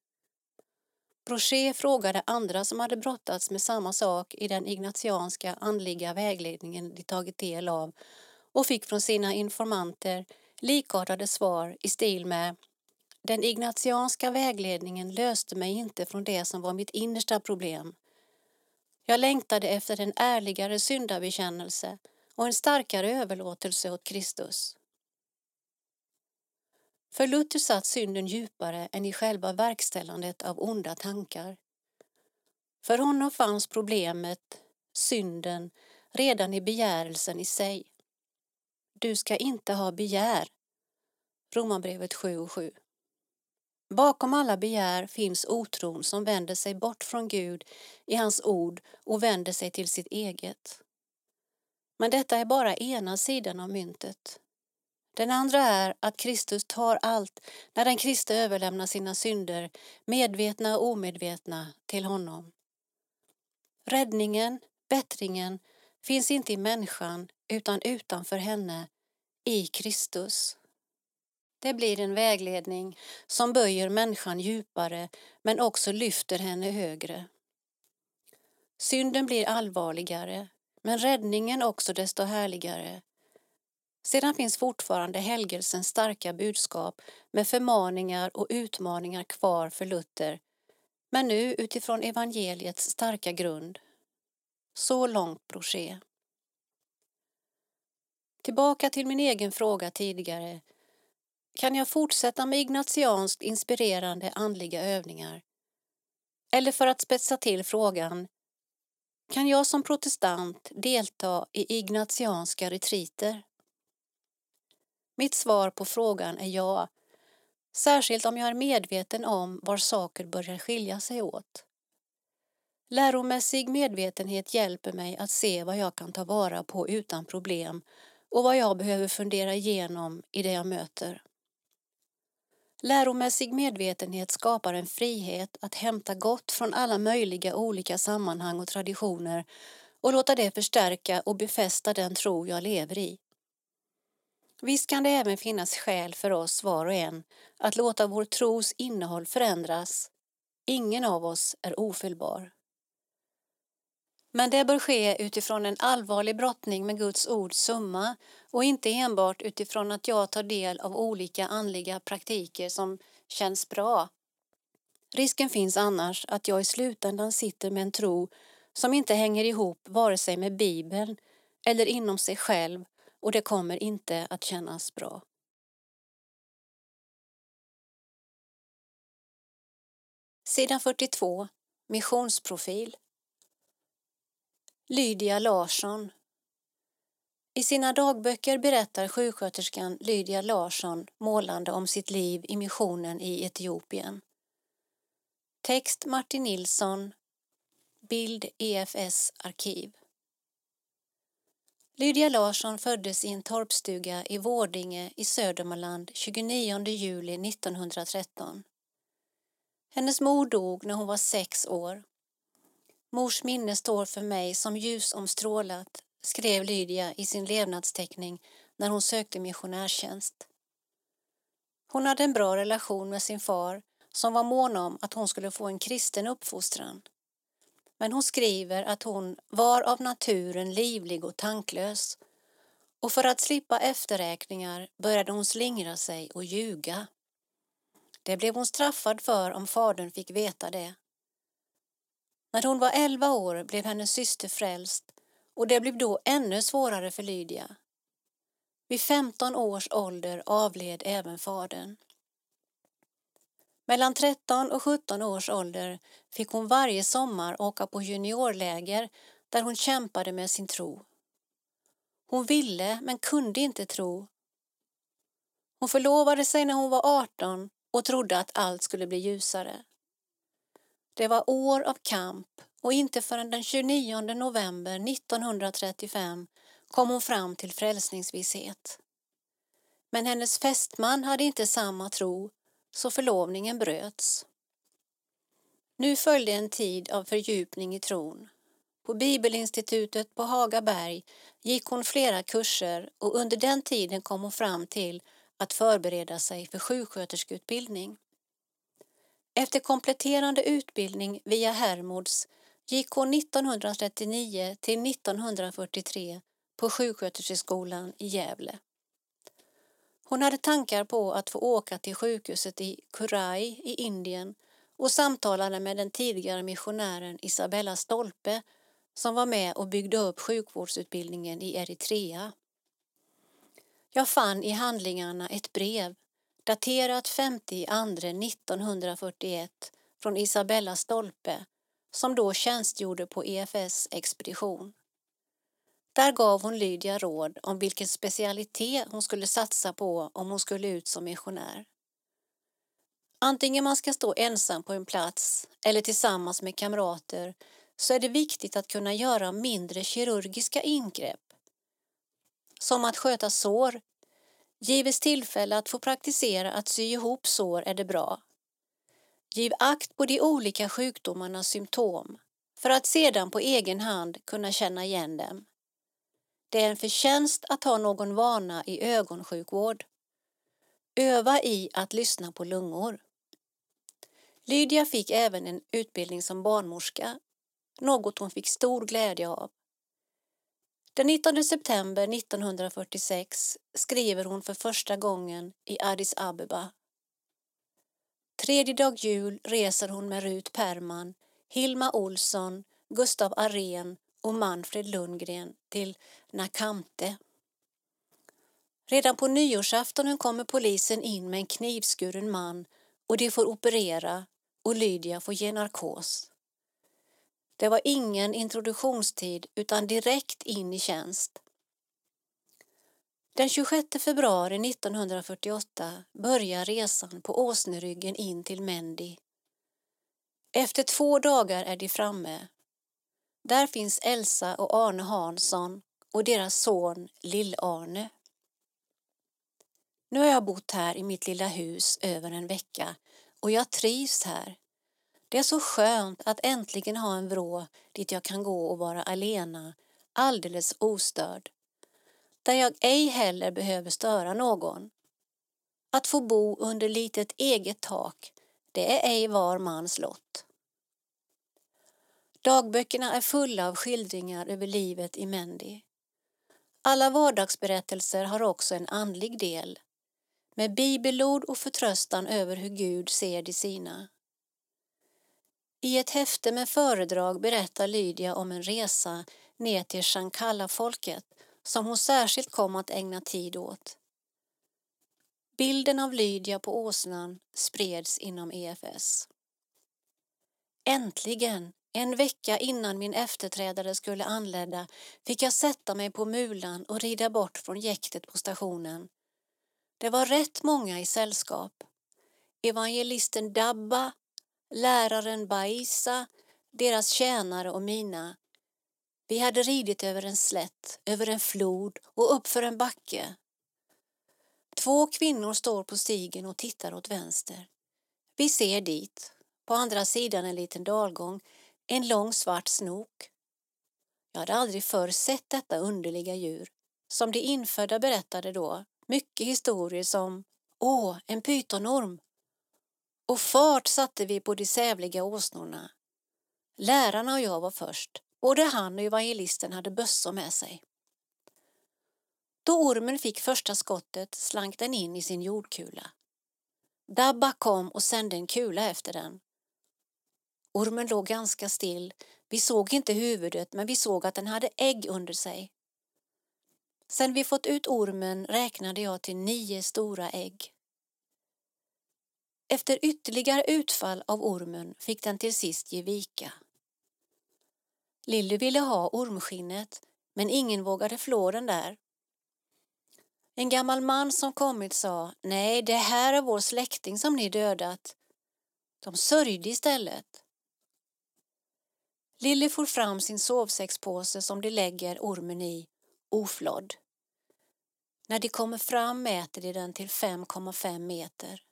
Brochet frågade andra som hade brottats med samma sak i den ignatianska andliga vägledningen de tagit del av och fick från sina informanter likartade svar i stil med Den ignatianska vägledningen löste mig inte från det som var mitt innersta problem. Jag längtade efter en ärligare syndabekännelse och en starkare överlåtelse åt Kristus. För Luther satt synden djupare än i själva verkställandet av onda tankar. För honom fanns problemet, synden, redan i begärelsen i sig. Du ska inte ha begär. Romarbrevet 7 och 7. Bakom alla begär finns otron som vänder sig bort från Gud i hans ord och vänder sig till sitt eget. Men detta är bara ena sidan av myntet. Den andra är att Kristus tar allt när den kristne överlämnar sina synder, medvetna och omedvetna, till honom. Räddningen, bättringen, finns inte i människan utan utanför henne, i Kristus. Det blir en vägledning som böjer människan djupare men också lyfter henne högre. Synden blir allvarligare, men räddningen också desto härligare. Sedan finns fortfarande helgelsens starka budskap med förmaningar och utmaningar kvar för Luther, men nu utifrån evangeliets starka grund. Så långt Brochet. Tillbaka till min egen fråga tidigare. Kan jag fortsätta med ignatianskt inspirerande andliga övningar? Eller för att spetsa till frågan, kan jag som protestant delta i ignatianska retriter? Mitt svar på frågan är ja, särskilt om jag är medveten om var saker börjar skilja sig åt. Läromässig medvetenhet hjälper mig att se vad jag kan ta vara på utan problem och vad jag behöver fundera igenom i det jag möter. Läromässig medvetenhet skapar en frihet att hämta gott från alla möjliga olika sammanhang och traditioner och låta det förstärka och befästa den tro jag lever i. Visst kan det även finnas skäl för oss var och en att låta vår tros innehåll förändras. Ingen av oss är ofelbar. Men det bör ske utifrån en allvarlig brottning med Guds ords summa och inte enbart utifrån att jag tar del av olika andliga praktiker som känns bra. Risken finns annars att jag i slutändan sitter med en tro som inte hänger ihop vare sig med Bibeln eller inom sig själv och det kommer inte att kännas bra. Sidan 42, missionsprofil. Lydia Larsson. I sina dagböcker berättar sjuksköterskan Lydia Larsson målande om sitt liv i missionen i Etiopien. Text Martin Nilsson. Bild EFS arkiv. Lydia Larsson föddes i en torpstuga i Vårdinge i Södermanland 29 juli 1913. Hennes mor dog när hon var sex år. Mors minne står för mig som ljusomstrålat, skrev Lydia i sin levnadsteckning när hon sökte missionärstjänst. Hon hade en bra relation med sin far som var mån om att hon skulle få en kristen uppfostran men hon skriver att hon var av naturen livlig och tanklös och för att slippa efterräkningar började hon slingra sig och ljuga. Det blev hon straffad för om fadern fick veta det. När hon var elva år blev hennes syster frälst och det blev då ännu svårare för Lydia. Vid 15 års ålder avled även fadern. Mellan 13 och 17 års ålder fick hon varje sommar åka på juniorläger där hon kämpade med sin tro. Hon ville men kunde inte tro. Hon förlovade sig när hon var 18 och trodde att allt skulle bli ljusare. Det var år av kamp och inte förrän den 29 november 1935 kom hon fram till frälsningsvisshet. Men hennes fästman hade inte samma tro, så förlovningen bröts. Nu följde en tid av fördjupning i tron. På Bibelinstitutet på Hagaberg gick hon flera kurser och under den tiden kom hon fram till att förbereda sig för sjuksköterskeutbildning. Efter kompletterande utbildning via Hermods gick hon 1939 till 1943 på sjuksköterskeskolan i Gävle. Hon hade tankar på att få åka till sjukhuset i Kurai i Indien och samtalade med den tidigare missionären Isabella Stolpe som var med och byggde upp sjukvårdsutbildningen i Eritrea. Jag fann i handlingarna ett brev daterat 52 1941 från Isabella Stolpe som då tjänstgjorde på EFS expedition. Där gav hon Lydia råd om vilken specialitet hon skulle satsa på om hon skulle ut som missionär. Antingen man ska stå ensam på en plats eller tillsammans med kamrater så är det viktigt att kunna göra mindre kirurgiska ingrepp. Som att sköta sår. Gives tillfälle att få praktisera att sy ihop sår är det bra. Giv akt på de olika sjukdomarnas symptom för att sedan på egen hand kunna känna igen dem. Det är en förtjänst att ha någon vana i ögonsjukvård. Öva i att lyssna på lungor. Lydia fick även en utbildning som barnmorska, något hon fick stor glädje av. Den 19 september 1946 skriver hon för första gången i Addis Abeba. Tredje dag jul reser hon med Rut Perman, Hilma Olsson, Gustav Arén och Manfred Lundgren till Nakamte. Redan på nyårsaftonen kommer polisen in med en knivskuren man och de får operera och Lydia får ge narkos. Det var ingen introduktionstid utan direkt in i tjänst. Den 26 februari 1948 börjar resan på åsneryggen in till Mendi. Efter två dagar är de framme. Där finns Elsa och Arne Hansson och deras son Lill-Arne. Nu har jag bott här i mitt lilla hus över en vecka och jag trivs här. Det är så skönt att äntligen ha en vrå dit jag kan gå och vara alena, alldeles ostörd. Där jag ej heller behöver störa någon. Att få bo under litet eget tak, det är ej var mans lott. Dagböckerna är fulla av skildringar över livet i Mendi. Alla vardagsberättelser har också en andlig del med bibelord och förtröstan över hur Gud ser de sina. I ett häfte med föredrag berättar Lydia om en resa ner till Shankala-folket som hon särskilt kom att ägna tid åt. Bilden av Lydia på åsnan spreds inom EFS. Äntligen, en vecka innan min efterträdare skulle anlända, fick jag sätta mig på mulan och rida bort från jäktet på stationen det var rätt många i sällskap. Evangelisten Dabba, läraren Baisa, deras tjänare och mina. Vi hade ridit över en slätt, över en flod och uppför en backe. Två kvinnor står på stigen och tittar åt vänster. Vi ser dit, på andra sidan en liten dalgång, en lång svart snok. Jag hade aldrig förr sett detta underliga djur, som de infödda berättade då. Mycket historier som Åh, en pytonorm! Och fart satte vi på de sävliga åsnorna. Lärarna och jag var först. Både han och evangelisten hade bössor med sig. Då ormen fick första skottet slank den in i sin jordkula. Dabba kom och sände en kula efter den. Ormen låg ganska still. Vi såg inte huvudet men vi såg att den hade ägg under sig. Sen vi fått ut ormen räknade jag till nio stora ägg. Efter ytterligare utfall av ormen fick den till sist ge vika. Lilly ville ha ormskinnet, men ingen vågade flå den där. En gammal man som kommit sa, nej, det här är vår släkting som ni dödat. De sörjde istället. Lilly får fram sin sovsäckspåse som de lägger ormen i, oflodd. När de kommer fram mäter de den till 5,5 meter.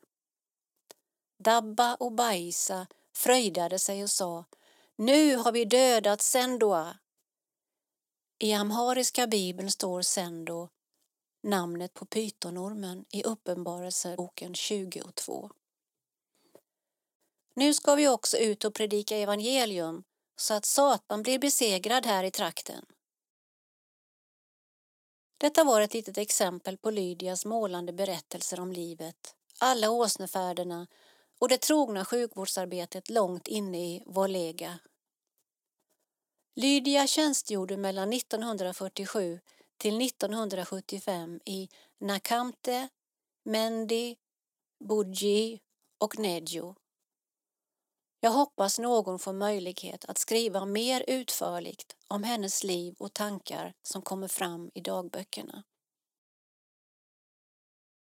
Dabba och Baisa fröjdade sig och sa Nu har vi dödat Sendoa. I amhariska bibeln står Sendo, namnet på pytonormen i Uppenbarelseboken 22. Nu ska vi också ut och predika evangelium så att Satan blir besegrad här i trakten. Detta var ett litet exempel på Lydias målande berättelser om livet, alla åsnefärderna och det trogna sjukvårdsarbetet långt inne i Volega. Lydia tjänstgjorde mellan 1947 till 1975 i Nakamte, Mendi, Budji och Nedjo. Jag hoppas någon får möjlighet att skriva mer utförligt om hennes liv och tankar som kommer fram i dagböckerna.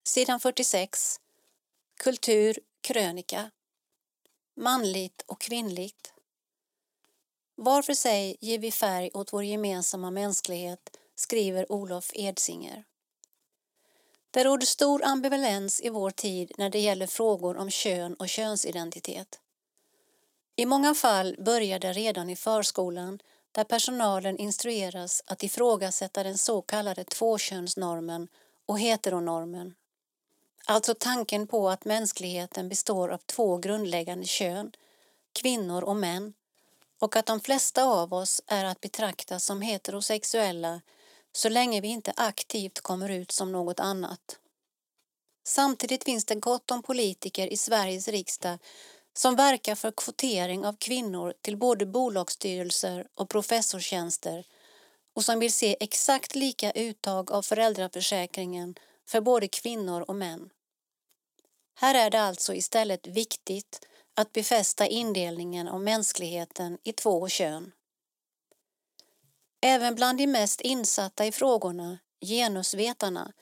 Sidan 46 Kultur, krönika Manligt och kvinnligt Var för sig ger vi färg åt vår gemensamma mänsklighet, skriver Olof Edsinger. Det råder stor ambivalens i vår tid när det gäller frågor om kön och könsidentitet. I många fall börjar det redan i förskolan där personalen instrueras att ifrågasätta den så kallade tvåkönsnormen och heteronormen. Alltså tanken på att mänskligheten består av två grundläggande kön, kvinnor och män, och att de flesta av oss är att betrakta som heterosexuella så länge vi inte aktivt kommer ut som något annat. Samtidigt finns det gott om politiker i Sveriges riksdag som verkar för kvotering av kvinnor till både bolagsstyrelser och professorstjänster och som vill se exakt lika uttag av föräldraförsäkringen för både kvinnor och män. Här är det alltså istället viktigt att befästa indelningen av mänskligheten i två kön. Även bland de mest insatta i frågorna, genusvetarna,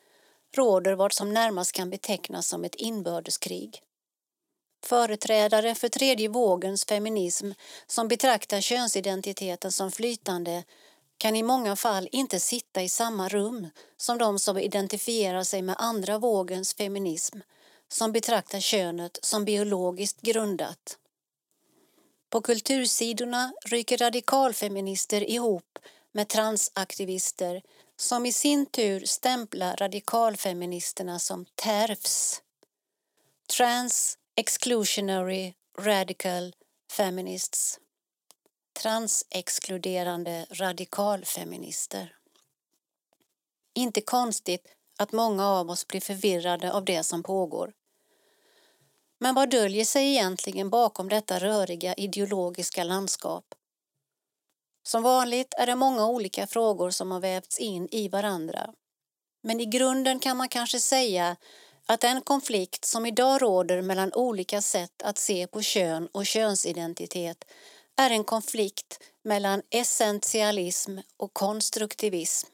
råder vad som närmast kan betecknas som ett inbördeskrig. Företrädare för tredje vågens feminism som betraktar könsidentiteten som flytande kan i många fall inte sitta i samma rum som de som identifierar sig med andra vågens feminism som betraktar könet som biologiskt grundat. På kultursidorna ryker radikalfeminister ihop med transaktivister som i sin tur stämplar radikalfeministerna som TERFs. Trans Exclusionary Radical Feminists Transexkluderande radikalfeminister. Inte konstigt att många av oss blir förvirrade av det som pågår. Men vad döljer sig egentligen bakom detta röriga ideologiska landskap? Som vanligt är det många olika frågor som har vävts in i varandra. Men i grunden kan man kanske säga att den konflikt som idag råder mellan olika sätt att se på kön och könsidentitet är en konflikt mellan essentialism och konstruktivism.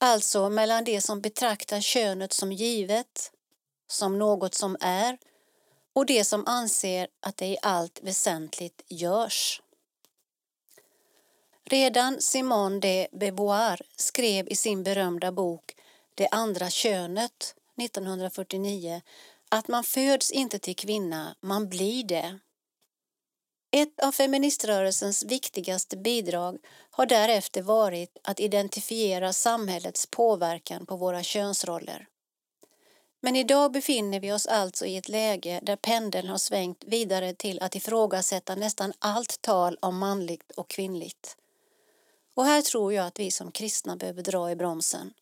Alltså mellan det som betraktar könet som givet, som något som är och det som anser att det i allt väsentligt görs. Redan Simone de Beauvoir skrev i sin berömda bok Det andra könet 1949 att man föds inte till kvinna, man blir det. Ett av feministrörelsens viktigaste bidrag har därefter varit att identifiera samhällets påverkan på våra könsroller. Men idag befinner vi oss alltså i ett läge där pendeln har svängt vidare till att ifrågasätta nästan allt tal om manligt och kvinnligt. Och här tror jag att vi som kristna behöver dra i bromsen.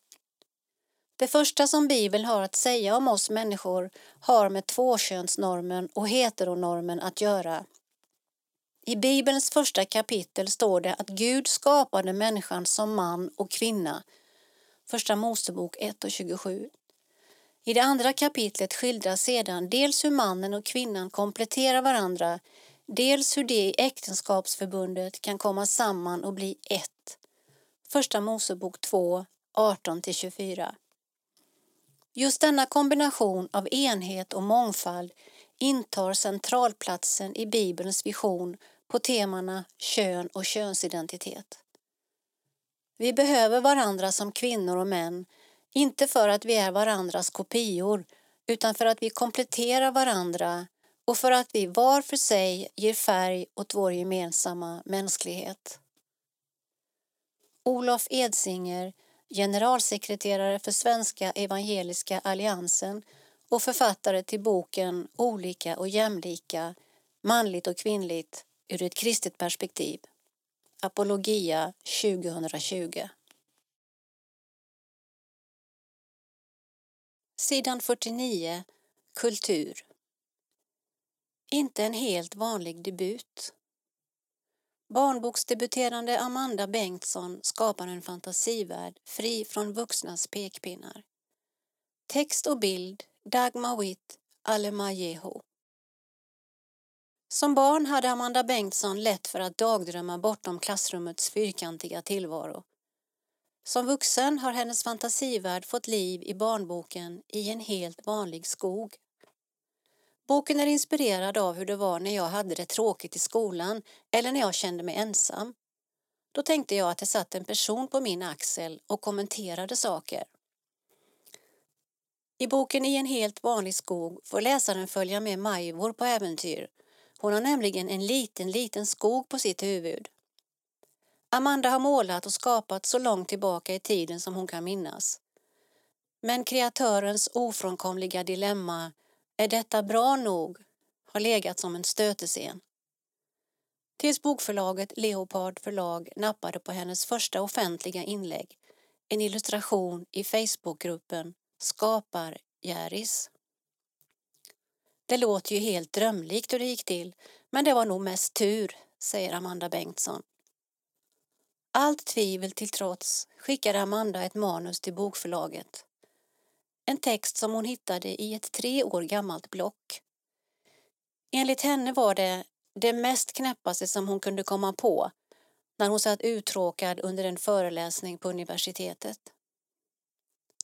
Det första som Bibeln har att säga om oss människor har med tvåkönsnormen och heteronormen att göra. I Bibelns första kapitel står det att Gud skapade människan som man och kvinna. Första Mosebok 1 och 27. I det andra kapitlet skildras sedan dels hur mannen och kvinnan kompletterar varandra dels hur de i äktenskapsförbundet kan komma samman och bli ett. Första Mosebok 2, 18-24. Just denna kombination av enhet och mångfald intar centralplatsen i Bibelns vision på temana kön och könsidentitet. Vi behöver varandra som kvinnor och män, inte för att vi är varandras kopior utan för att vi kompletterar varandra och för att vi var för sig ger färg åt vår gemensamma mänsklighet. Olof Edsinger, generalsekreterare för Svenska Evangeliska Alliansen och författare till boken Olika och jämlika, manligt och kvinnligt ur ett kristet perspektiv. Apologia 2020. Sidan 49 Kultur Inte en helt vanlig debut. Barnboksdebuterande Amanda Bengtsson skapar en fantasivärld fri från vuxnas pekpinnar. Text och bild Dagmar Witt Alemayehu. Som barn hade Amanda Bengtsson lätt för att dagdrömma bortom klassrummets fyrkantiga tillvaro. Som vuxen har hennes fantasivärld fått liv i barnboken I en helt vanlig skog. Boken är inspirerad av hur det var när jag hade det tråkigt i skolan eller när jag kände mig ensam. Då tänkte jag att det satt en person på min axel och kommenterade saker. I boken I en helt vanlig skog får läsaren följa med Majvor på äventyr. Hon har nämligen en liten, liten skog på sitt huvud. Amanda har målat och skapat så långt tillbaka i tiden som hon kan minnas. Men kreatörens ofrånkomliga dilemma, är detta bra nog, har legat som en stötescen. Tills bokförlaget Leopard förlag nappade på hennes första offentliga inlägg, en illustration i Facebookgruppen Skapar Järis. Det låter ju helt drömlikt hur det gick till, men det var nog mest tur, säger Amanda Bengtsson. Allt tvivel till trots skickade Amanda ett manus till bokförlaget. En text som hon hittade i ett tre år gammalt block. Enligt henne var det det mest knäppaste som hon kunde komma på när hon satt uttråkad under en föreläsning på universitetet.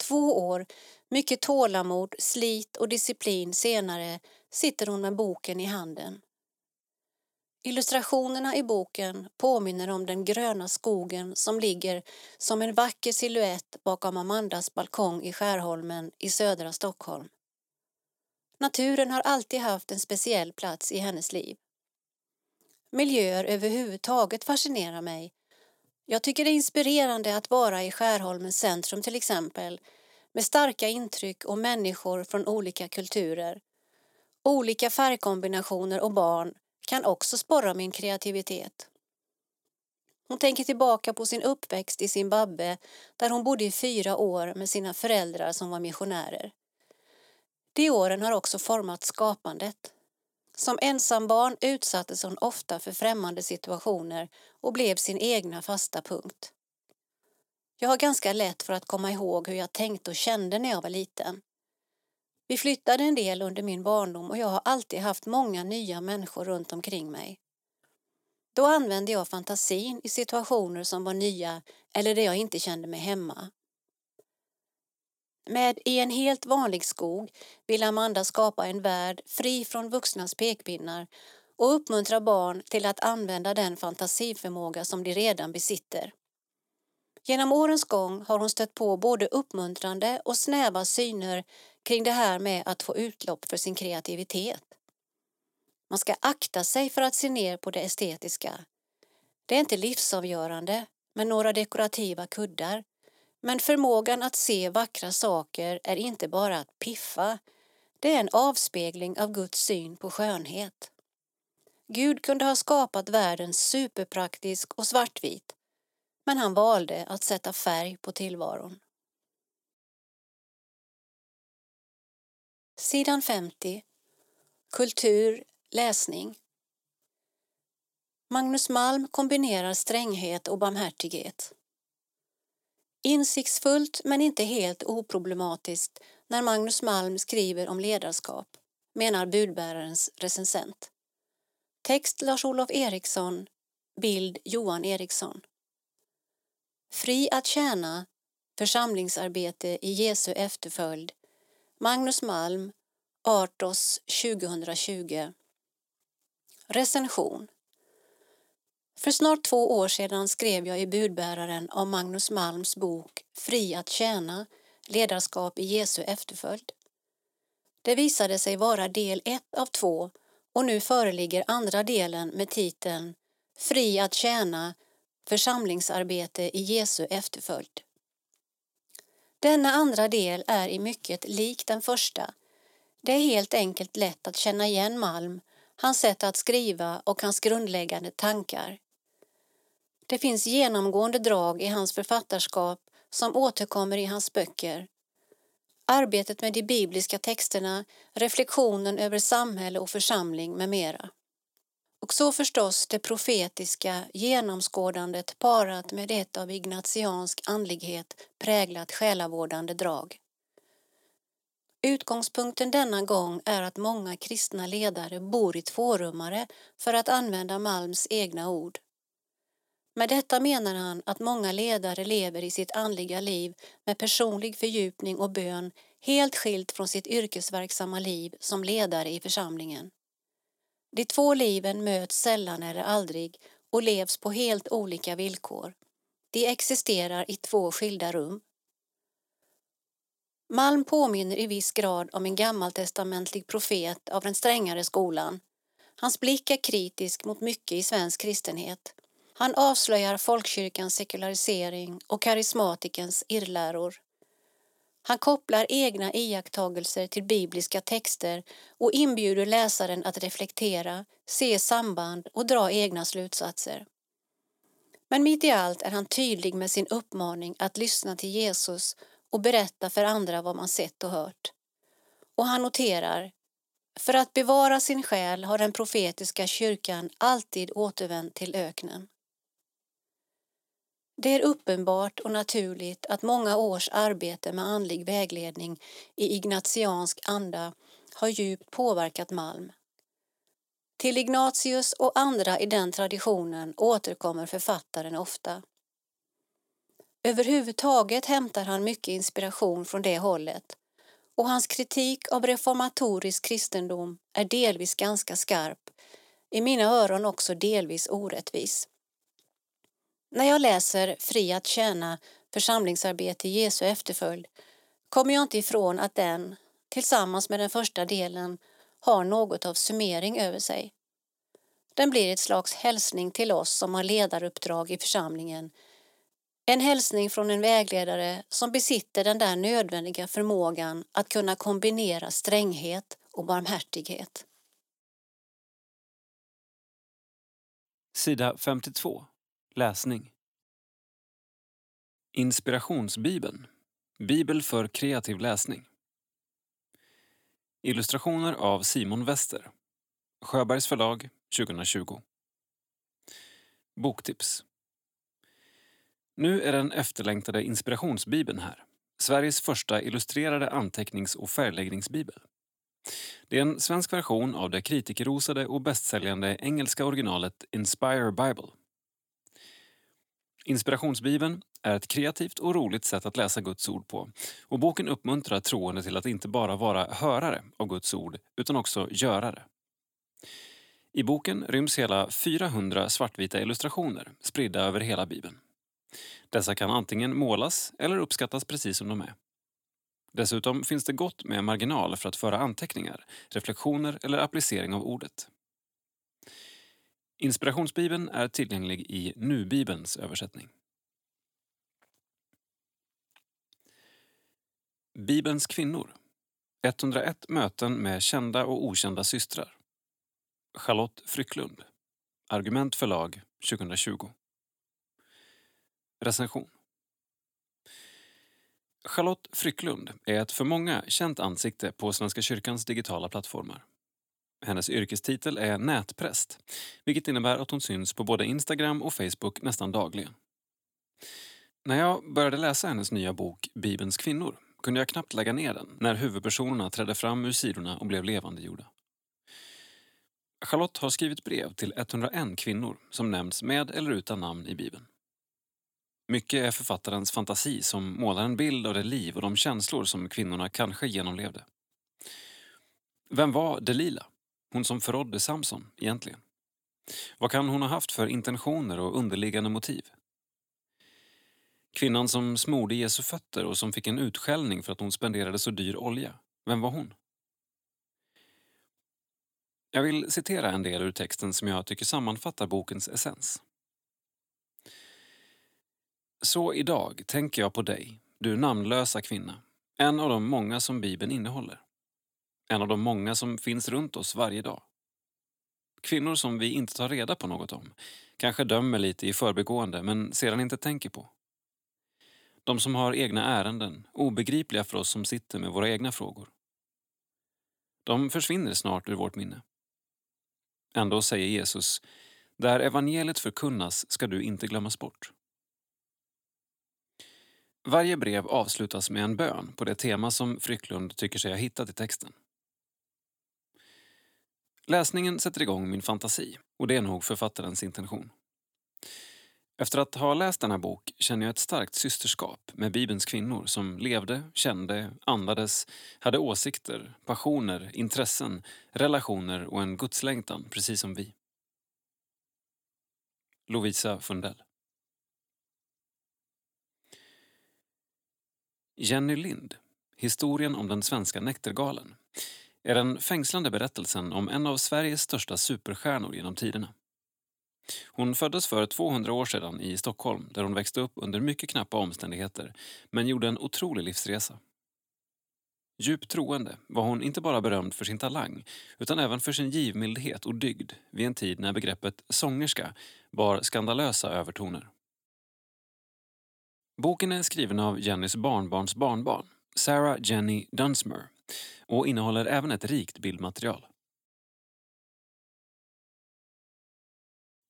Två år, mycket tålamod, slit och disciplin senare sitter hon med boken i handen. Illustrationerna i boken påminner om den gröna skogen som ligger som en vacker siluett bakom Amandas balkong i Skärholmen i södra Stockholm. Naturen har alltid haft en speciell plats i hennes liv. Miljöer överhuvudtaget fascinerar mig. Jag tycker det är inspirerande att vara i Skärholmens centrum till exempel med starka intryck och människor från olika kulturer. Olika färgkombinationer och barn kan också sporra min kreativitet. Hon tänker tillbaka på sin uppväxt i Zimbabwe där hon bodde i fyra år med sina föräldrar som var missionärer. De åren har också format skapandet. Som ensambarn utsattes hon ofta för främmande situationer och blev sin egna fasta punkt. Jag har ganska lätt för att komma ihåg hur jag tänkte och kände när jag var liten. Vi flyttade en del under min barndom och jag har alltid haft många nya människor runt omkring mig. Då använde jag fantasin i situationer som var nya eller där jag inte kände mig hemma. Med I en helt vanlig skog vill Amanda skapa en värld fri från vuxnas pekpinnar och uppmuntra barn till att använda den fantasiförmåga som de redan besitter. Genom årens gång har hon stött på både uppmuntrande och snäva syner kring det här med att få utlopp för sin kreativitet. Man ska akta sig för att se ner på det estetiska. Det är inte livsavgörande med några dekorativa kuddar. Men förmågan att se vackra saker är inte bara att piffa. Det är en avspegling av Guds syn på skönhet. Gud kunde ha skapat världen superpraktisk och svartvit men han valde att sätta färg på tillvaron. Sidan 50 Kultur, läsning Magnus Malm kombinerar stränghet och barmhärtighet. Insiktsfullt men inte helt oproblematiskt när Magnus Malm skriver om ledarskap, menar budbärarens recensent. Text Lars-Olof Eriksson. Bild Johan Eriksson. Fri att tjäna. Församlingsarbete i Jesu efterföljd. Magnus Malm. Artos 2020. Recension. För snart två år sedan skrev jag i budbäraren om Magnus Malms bok Fri att tjäna, ledarskap i Jesu efterföljd. Det visade sig vara del ett av två och nu föreligger andra delen med titeln Fri att tjäna, församlingsarbete i Jesu efterföljd. Denna andra del är i mycket lik den första. Det är helt enkelt lätt att känna igen Malm, hans sätt att skriva och hans grundläggande tankar. Det finns genomgående drag i hans författarskap som återkommer i hans böcker. Arbetet med de bibliska texterna, reflektionen över samhälle och församling med mera. Och så förstås det profetiska genomskådandet parat med ett av ignatiansk andlighet präglat själavårdande drag. Utgångspunkten denna gång är att många kristna ledare bor i tvårummare för att använda Malms egna ord. Med detta menar han att många ledare lever i sitt andliga liv med personlig fördjupning och bön helt skilt från sitt yrkesverksamma liv som ledare i församlingen. De två liven möts sällan eller aldrig och levs på helt olika villkor. De existerar i två skilda rum. Malm påminner i viss grad om en gammaltestamentlig profet av den strängare skolan. Hans blick är kritisk mot mycket i svensk kristenhet. Han avslöjar folkkyrkans sekularisering och karismatikens irrläror. Han kopplar egna iakttagelser till bibliska texter och inbjuder läsaren att reflektera, se samband och dra egna slutsatser. Men mitt i allt är han tydlig med sin uppmaning att lyssna till Jesus och berätta för andra vad man sett och hört. Och han noterar för att bevara sin själ har den profetiska kyrkan alltid återvänt till öknen. Det är uppenbart och naturligt att många års arbete med andlig vägledning i ignatiansk anda har djupt påverkat Malm. Till Ignatius och andra i den traditionen återkommer författaren ofta. Överhuvudtaget hämtar han mycket inspiration från det hållet och hans kritik av reformatorisk kristendom är delvis ganska skarp, i mina öron också delvis orättvis. När jag läser Fri att tjäna församlingsarbete i Jesu efterföljd kommer jag inte ifrån att den, tillsammans med den första delen, har något av summering över sig. Den blir ett slags hälsning till oss som har ledaruppdrag i församlingen. En hälsning från en vägledare som besitter den där nödvändiga förmågan att kunna kombinera stränghet och barmhärtighet. Sida 52 Läsning. Inspirationsbibeln. Bibel för kreativ läsning. Illustrationer av Simon Wester. Sjöbergs förlag 2020 Boktips. Nu är den efterlängtade Inspirationsbibeln här. Sveriges första illustrerade antecknings och färgläggningsbibel. Det är en svensk version av det kritikerrosade och bästsäljande engelska originalet Inspire Bible. Inspirationsbibeln är ett kreativt och roligt sätt att läsa Guds ord på och boken uppmuntrar troende till att inte bara vara hörare av Guds ord utan också görare. I boken ryms hela 400 svartvita illustrationer spridda över hela bibeln. Dessa kan antingen målas eller uppskattas precis som de är. Dessutom finns det gott med marginal för att föra anteckningar, reflektioner eller applicering av ordet. Inspirationsbibeln är tillgänglig i Nu-bibelns översättning. Bibelns kvinnor 101 möten med kända och okända systrar. Charlotte Frycklund. Argument förlag 2020. Recension. Charlotte Frycklund är ett för många känt ansikte på Svenska kyrkans digitala plattformar. Hennes yrkestitel är nätpräst, vilket innebär att hon syns på både Instagram och Facebook nästan dagligen. När jag började läsa hennes nya bok Bibelns kvinnor kunde jag knappt lägga ner den när huvudpersonerna trädde fram ur sidorna och blev levandegjorda. Charlotte har skrivit brev till 101 kvinnor som nämns med eller utan namn i Bibeln. Mycket är författarens fantasi som målar en bild av det liv och de känslor som kvinnorna kanske genomlevde. Vem var Delila, hon som förrådde Samson, egentligen? Vad kan hon ha haft för intentioner och underliggande motiv? Kvinnan som smorde Jesu fötter och som fick en utskällning för att hon spenderade så dyr olja, vem var hon? Jag vill citera en del ur texten som jag tycker sammanfattar bokens essens. Så idag tänker jag på dig, du namnlösa kvinna, en av de många som Bibeln innehåller. En av de många som finns runt oss varje dag. Kvinnor som vi inte tar reda på något om, kanske dömer lite i förbigående men sedan inte tänker på. De som har egna ärenden, obegripliga för oss som sitter med våra egna frågor. De försvinner snart ur vårt minne. Ändå säger Jesus, där evangeliet förkunnas ska du inte glömmas bort. Varje brev avslutas med en bön på det tema som Frycklund tycker sig ha hittat i texten. Läsningen sätter igång min fantasi och det är nog författarens intention. Efter att ha läst denna bok känner jag ett starkt systerskap med Bibelns kvinnor som levde, kände, andades, hade åsikter, passioner, intressen, relationer och en gudslängtan precis som vi. Lovisa Fundell Jenny Lind, historien om den svenska näktergalen, är den fängslande berättelsen om en av Sveriges största superstjärnor genom tiderna. Hon föddes för 200 år sedan i Stockholm där hon växte upp under mycket knappa omständigheter men gjorde en otrolig livsresa. Djupt troende var hon inte bara berömd för sin talang utan även för sin givmildhet och dygd vid en tid när begreppet sångerska bar skandalösa övertoner. Boken är skriven av Jennys barnbarns barnbarn, Sarah Jenny Dunsmer och innehåller även ett rikt bildmaterial.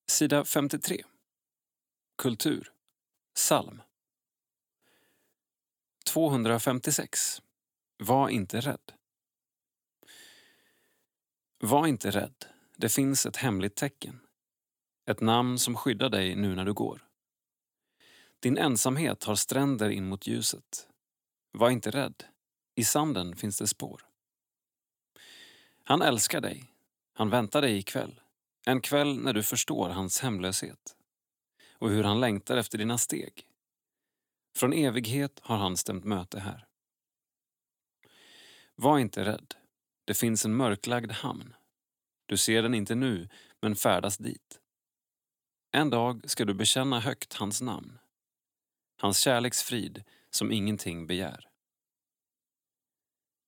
Sida 53. Kultur. Psalm. 256. Var inte rädd. Var inte rädd. Det finns ett hemligt tecken. Ett namn som skyddar dig nu när du går. Din ensamhet har stränder in mot ljuset. Var inte rädd. I sanden finns det spår. Han älskar dig. Han väntar dig ikväll. En kväll när du förstår hans hemlöshet och hur han längtar efter dina steg. Från evighet har han stämt möte här. Var inte rädd. Det finns en mörklagd hamn. Du ser den inte nu, men färdas dit. En dag ska du bekänna högt hans namn. Hans kärleksfrid som ingenting begär.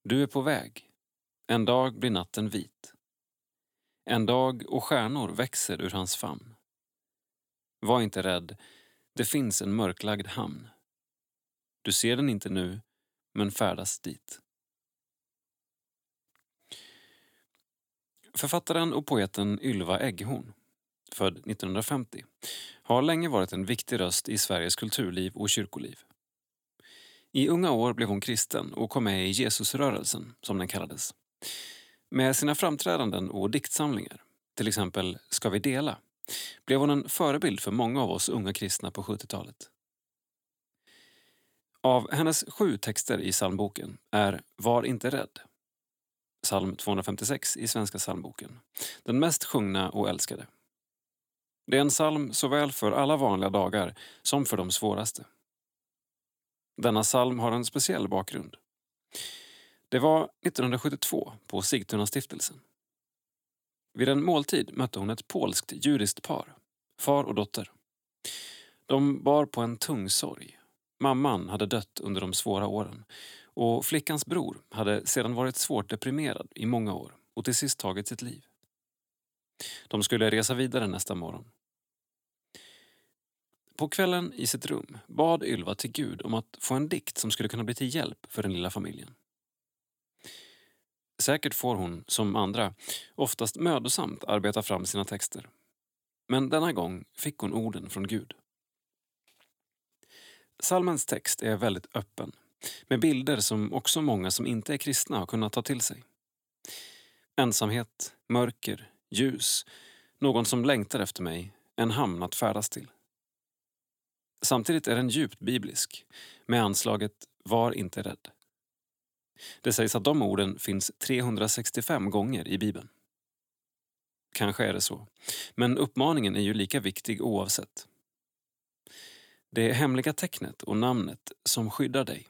Du är på väg. En dag blir natten vit. En dag och stjärnor växer ur hans famn. Var inte rädd, det finns en mörklagd hamn. Du ser den inte nu, men färdas dit. Författaren och poeten Ylva Eggehorn, född 1950, har länge varit en viktig röst i Sveriges kulturliv och kyrkoliv. I unga år blev hon kristen och kom med i Jesusrörelsen, som den kallades. Med sina framträdanden och diktsamlingar, till exempel Ska vi dela, blev hon en förebild för många av oss unga kristna på 70-talet. Av hennes sju texter i psalmboken är Var inte rädd, psalm 256 i Svenska psalmboken, den mest sjungna och älskade. Det är en psalm såväl för alla vanliga dagar som för de svåraste. Denna psalm har en speciell bakgrund. Det var 1972 på Sigtuna-stiftelsen. Vid en måltid mötte hon ett polskt judiskt par, far och dotter. De bar på en tung sorg. Mamman hade dött under de svåra åren och flickans bror hade sedan varit svårt deprimerad i många år och till sist tagit sitt liv. De skulle resa vidare nästa morgon. På kvällen i sitt rum bad Ylva till Gud om att få en dikt som skulle kunna bli till hjälp för den lilla familjen. Säkert får hon, som andra, oftast mödosamt arbeta fram sina texter. Men denna gång fick hon orden från Gud. Salmens text är väldigt öppen, med bilder som också många som inte är kristna har kunnat ta till sig. Ensamhet, mörker, ljus, någon som längtar efter mig, en hamn att färdas till. Samtidigt är den djupt biblisk, med anslaget Var inte rädd. Det sägs att de orden finns 365 gånger i Bibeln. Kanske är det så, men uppmaningen är ju lika viktig oavsett. Det hemliga tecknet och namnet som skyddar dig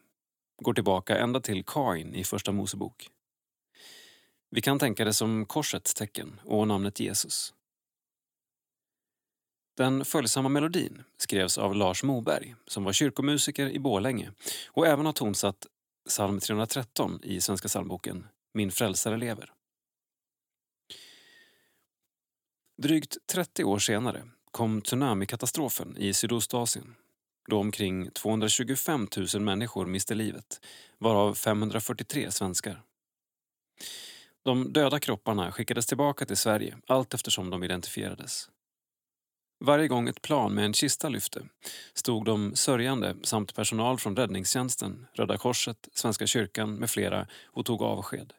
går tillbaka ända till Kain i Första Mosebok. Vi kan tänka det som korsets tecken och namnet Jesus. Den följsamma melodin skrevs av Lars Moberg som var kyrkomusiker i Bålänge och även har tonsatt psalm 313 i Svenska psalmboken Min frälsare lever. Drygt 30 år senare kom tsunamikatastrofen i Sydostasien då omkring 225 000 människor miste livet, varav 543 svenskar. De döda kropparna skickades tillbaka till Sverige allt eftersom de identifierades. Varje gång ett plan med en kista lyfte stod de sörjande samt personal från räddningstjänsten, Röda Korset, Svenska kyrkan med flera och tog avsked.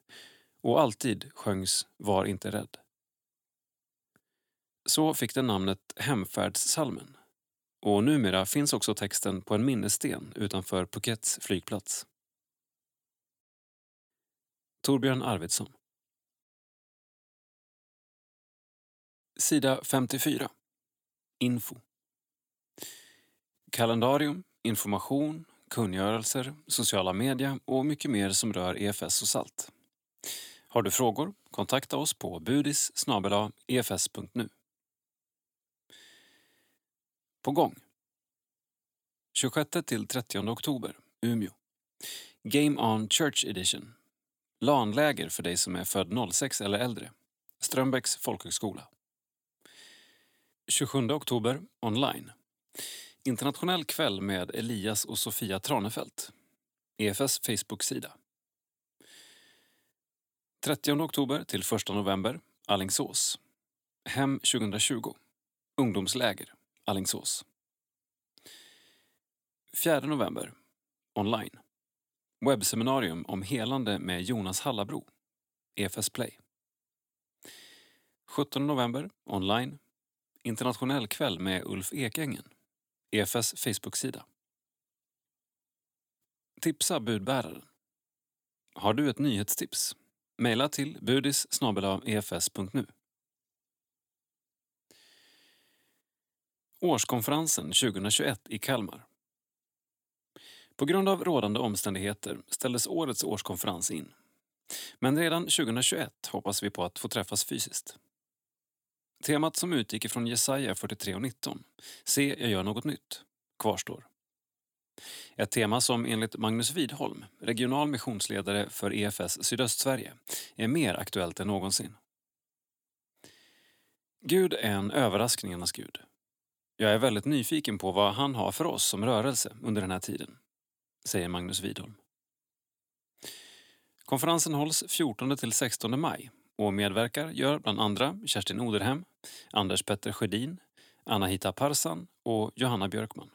Och alltid sjöngs Var inte rädd. Så fick den namnet Hemfärdssalmen. Och numera finns också texten på en minnessten utanför Phukets flygplats. Torbjörn Arvidsson Sida 54 Info Kalendarium, information, kungörelser, sociala medier och mycket mer som rör EFS och SALT. Har du frågor? Kontakta oss på budis efs.nu. På gång. 26 till 30 oktober, Umeå. Game On Church Edition. LAN-läger för dig som är född 06 eller äldre. Strömbäcks folkhögskola. 27 oktober, online. Internationell kväll med Elias och Sofia Tranefelt. EFS Facebook-sida. 30 oktober till 1 november, Allingsås. Hem 2020. Ungdomsläger, Allingsås. 4 november, online. Webbseminarium om helande med Jonas Hallabro, EFS Play. 17 november, online. Internationell kväll med Ulf Ekängen, EFS Facebook-sida. Tipsa budbäraren. Har du ett nyhetstips? Maila till budis efs.nu. E Årskonferensen 2021 i Kalmar. På grund av rådande omständigheter ställdes årets årskonferens in. Men redan 2021 hoppas vi på att få träffas fysiskt. Temat som utgick ifrån Jesaja 43 och 19, Se, jag gör något nytt, kvarstår. Ett tema som enligt Magnus Widholm, regional missionsledare för EFS Sydöstsverige, är mer aktuellt än någonsin. Gud är en överraskningarnas Gud. Jag är väldigt nyfiken på vad han har för oss som rörelse under den här tiden, säger Magnus Widholm. Konferensen hålls 14–16 maj och medverkar gör bland andra Kerstin Oderhem, Anders Petter Sjödin, Anahita Parsan och Johanna Björkman.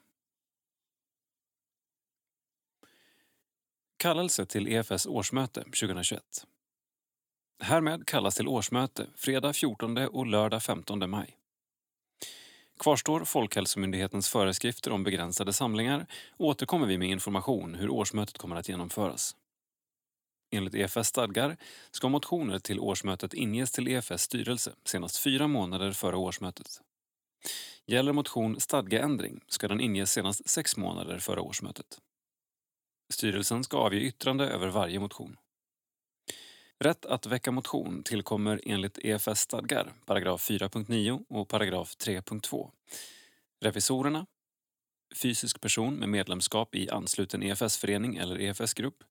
Kallelse till EFS årsmöte 2021. Härmed kallas till årsmöte fredag 14 och lördag 15 maj. Kvarstår Folkhälsomyndighetens föreskrifter om begränsade samlingar återkommer vi med information hur årsmötet kommer att genomföras. Enligt EFS stadgar ska motioner till årsmötet inges till EFS styrelse senast fyra månader före årsmötet. Gäller motion stadgeändring ska den inges senast sex månader före årsmötet. Styrelsen ska avge yttrande över varje motion. Rätt att väcka motion tillkommer enligt EFS stadgar, paragraf 4.9 och paragraf 3.2. Revisorerna, fysisk person med medlemskap i ansluten EFS-förening eller EFS-grupp,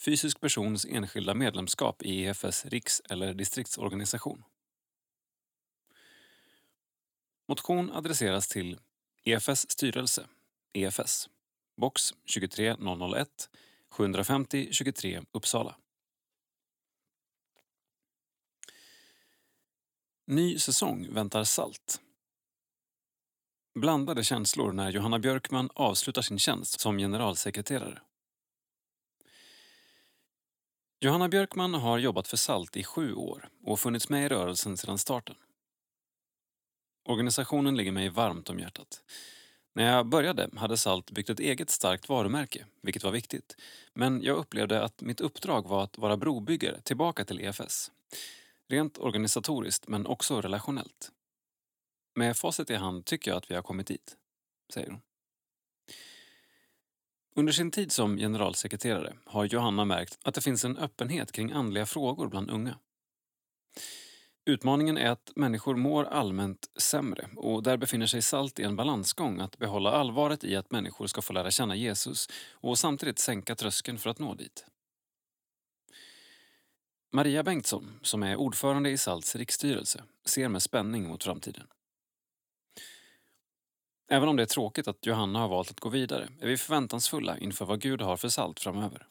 fysisk persons enskilda medlemskap i EFS riks eller distriktsorganisation. Motion adresseras till EFS styrelse, EFS, box 23001 750 23 Uppsala. Ny säsong väntar salt. Blandade känslor när Johanna Björkman avslutar sin tjänst som generalsekreterare. Johanna Björkman har jobbat för SALT i sju år och funnits med i rörelsen sedan starten. Organisationen ligger mig varmt om hjärtat. När jag började hade SALT byggt ett eget starkt varumärke, vilket var viktigt. Men jag upplevde att mitt uppdrag var att vara brobyggare tillbaka till EFS. Rent organisatoriskt, men också relationellt. Med facit i hand tycker jag att vi har kommit dit, säger hon. Under sin tid som generalsekreterare har Johanna märkt att det finns en öppenhet kring andliga frågor bland unga. Utmaningen är att människor mår allmänt sämre och där befinner sig SALT i en balansgång att behålla allvaret i att människor ska få lära känna Jesus och samtidigt sänka tröskeln för att nå dit. Maria Bengtsson, som är ordförande i SALTs riksstyrelse, ser med spänning mot framtiden. Även om det är tråkigt att Johanna har valt att gå vidare är vi förväntansfulla inför vad Gud har för SALT framöver.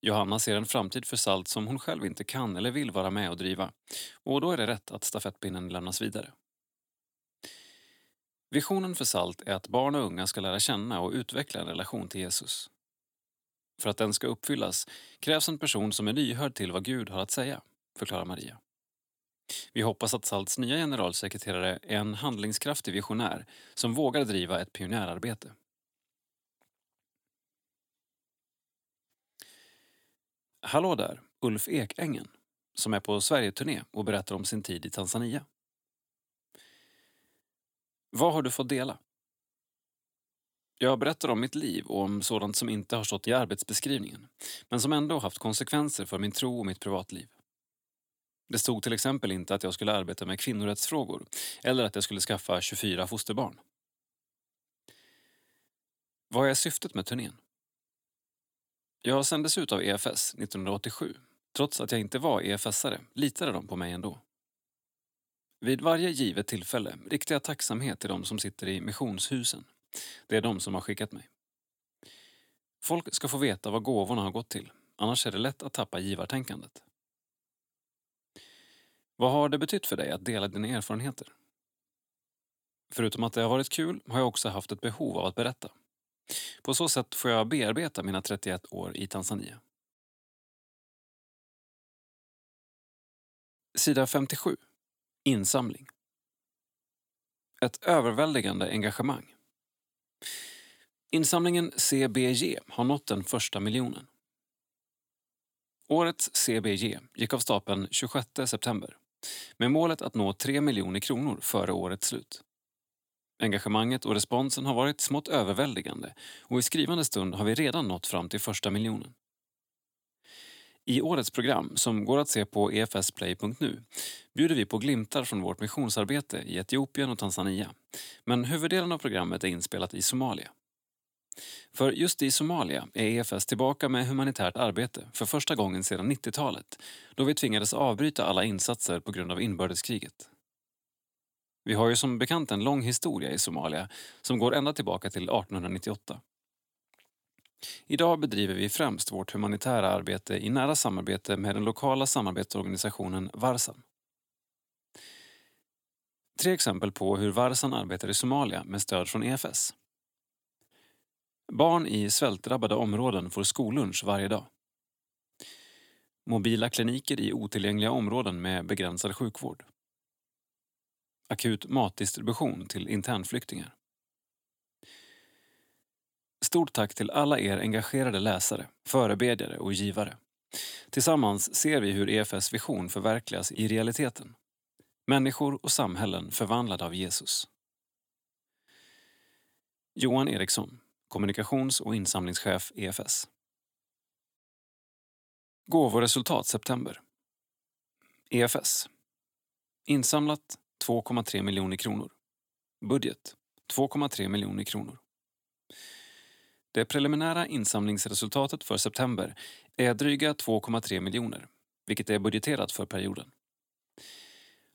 Johanna ser en framtid för SALT som hon själv inte kan eller vill vara med och driva och då är det rätt att stafettpinnen lämnas vidare. Visionen för SALT är att barn och unga ska lära känna och utveckla en relation till Jesus. För att den ska uppfyllas krävs en person som är lyhörd till vad Gud har att säga, förklarar Maria. Vi hoppas att SALTs nya generalsekreterare är en handlingskraftig visionär som vågar driva ett pionjärarbete. Hallå där, Ulf Ekängen, som är på Sverigeturné och berättar om sin tid i Tanzania. Vad har du fått dela? Jag berättar om mitt liv och om sådant som inte har stått i arbetsbeskrivningen men som ändå haft konsekvenser för min tro och mitt privatliv. Det stod till exempel inte att jag skulle arbeta med kvinnorättsfrågor eller att jag skulle skaffa 24 fosterbarn. Vad är syftet med turnén? Jag sändes ut av EFS 1987. Trots att jag inte var EFS-are litade de på mig ändå. Vid varje givet tillfälle riktar jag tacksamhet till de som sitter i missionshusen. Det är de som har skickat mig. Folk ska få veta vad gåvorna har gått till, annars är det lätt att tappa givartänkandet. Vad har det betytt för dig att dela dina erfarenheter? Förutom att det har varit kul har jag också haft ett behov av att berätta. På så sätt får jag bearbeta mina 31 år i Tanzania. Sida 57. Insamling. Ett överväldigande engagemang. Insamlingen CBG har nått den första miljonen. Årets CBG gick av stapeln 26 september med målet att nå 3 miljoner kronor före årets slut. Engagemanget och responsen har varit smått överväldigande och i skrivande stund har vi redan nått fram till första miljonen. I årets program, som går att se på efsplay.nu, bjuder vi på glimtar från vårt missionsarbete i Etiopien och Tanzania. Men huvuddelen av programmet är inspelat i Somalia. För just i Somalia är EFS tillbaka med humanitärt arbete för första gången sedan 90-talet då vi tvingades avbryta alla insatser på grund av inbördeskriget. Vi har ju som bekant en lång historia i Somalia som går ända tillbaka till 1898. Idag bedriver vi främst vårt humanitära arbete i nära samarbete med den lokala samarbetsorganisationen Varsan. Tre exempel på hur Varsan arbetar i Somalia med stöd från EFS. Barn i svältdrabbade områden får skollunch varje dag. Mobila kliniker i otillgängliga områden med begränsad sjukvård. Akut matdistribution till internflyktingar. Stort tack till alla er engagerade läsare, förebedjare och givare. Tillsammans ser vi hur EFS vision förverkligas i realiteten. Människor och samhällen förvandlade av Jesus. Johan Eriksson, kommunikations och insamlingschef EFS. Gåvoresultat september. EFS. Insamlat 2,3 miljoner kronor. Budget 2,3 miljoner kronor. Det preliminära insamlingsresultatet för september är dryga 2,3 miljoner, vilket är budgeterat för perioden.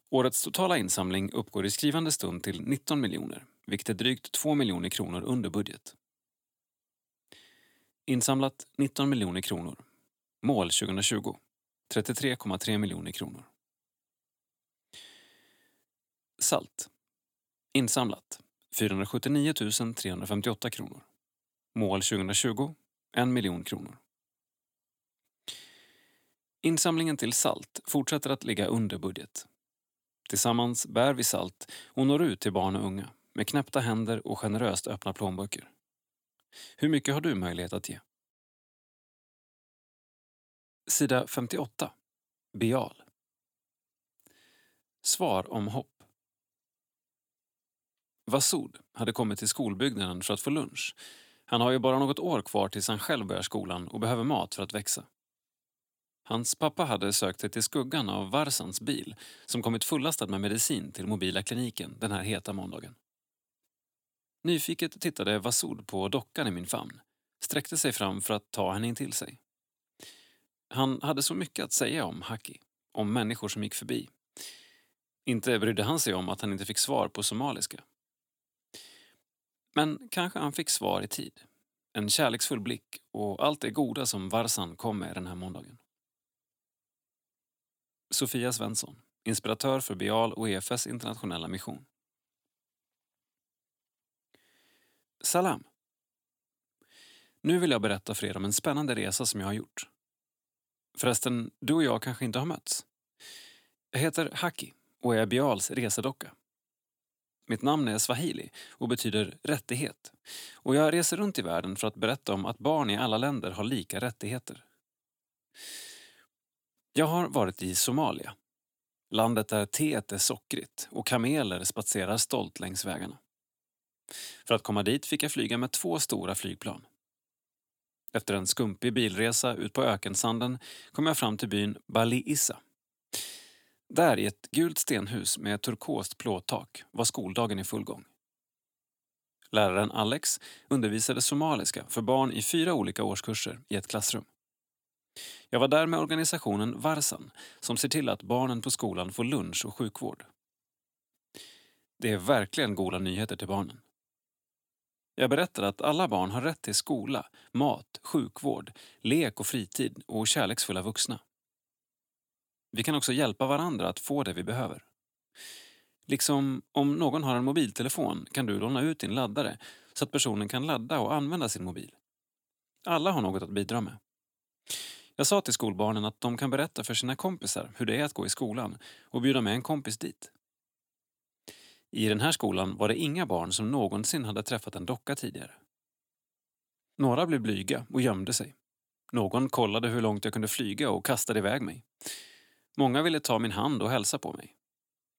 Årets totala insamling uppgår i skrivande stund till 19 miljoner, vilket är drygt 2 miljoner kronor under budget. Insamlat 19 miljoner kronor. Mål 2020 33,3 miljoner kronor. Salt. Insamlat 479 358 kronor. Mål 2020 1 miljon kronor. Insamlingen till SALT fortsätter att ligga under budget. Tillsammans bär vi SALT och når ut till barn och unga med knäppta händer och generöst öppna plånböcker. Hur mycket har du möjlighet att ge? Sida 58. Bial. Svar om hopp. Vasud hade kommit till skolbyggnaden för att få lunch. Han har ju bara något år kvar tills han själv börjar skolan och behöver mat för att växa. Hans pappa hade sökt sig till skuggan av Varsans bil som kommit fullastad med medicin till mobila kliniken den här heta måndagen. Nyfiket tittade Vasud på dockan i min famn, sträckte sig fram för att ta henne in till sig. Han hade så mycket att säga om Haki, om människor som gick förbi. Inte brydde han sig om att han inte fick svar på somaliska. Men kanske han fick svar i tid. En kärleksfull blick och allt det goda som Varsan kom med den här måndagen. Sofia Svensson, inspiratör för Bial och EFS internationella mission. Salam. Nu vill jag berätta för er om en spännande resa som jag har gjort. Förresten, du och jag kanske inte har mötts? Jag heter Haki och är Bials resedocka. Mitt namn är swahili och betyder rättighet. Och jag reser runt i världen för att berätta om att barn i alla länder har lika rättigheter. Jag har varit i Somalia. Landet där teet är sockrigt och kameler spatserar stolt längs vägarna. För att komma dit fick jag flyga med två stora flygplan. Efter en skumpig bilresa ut på ökensanden kom jag fram till byn Bali Issa. Där i ett gult stenhus med turkost plåttak var skoldagen i full gång. Läraren Alex undervisade somaliska för barn i fyra olika årskurser i ett klassrum. Jag var där med organisationen Varsan som ser till att barnen på skolan får lunch och sjukvård. Det är verkligen goda nyheter till barnen. Jag berättade att alla barn har rätt till skola, mat, sjukvård, lek och fritid och kärleksfulla vuxna. Vi kan också hjälpa varandra att få det vi behöver. Liksom om någon har en mobiltelefon kan du låna ut din laddare så att personen kan ladda och använda sin mobil. Alla har något att bidra med. Jag sa till skolbarnen att de kan berätta för sina kompisar hur det är att gå i skolan och bjuda med en kompis dit. I den här skolan var det inga barn som någonsin hade träffat en docka tidigare. Några blev blyga och gömde sig. Någon kollade hur långt jag kunde flyga och kastade iväg mig. Många ville ta min hand och hälsa på mig.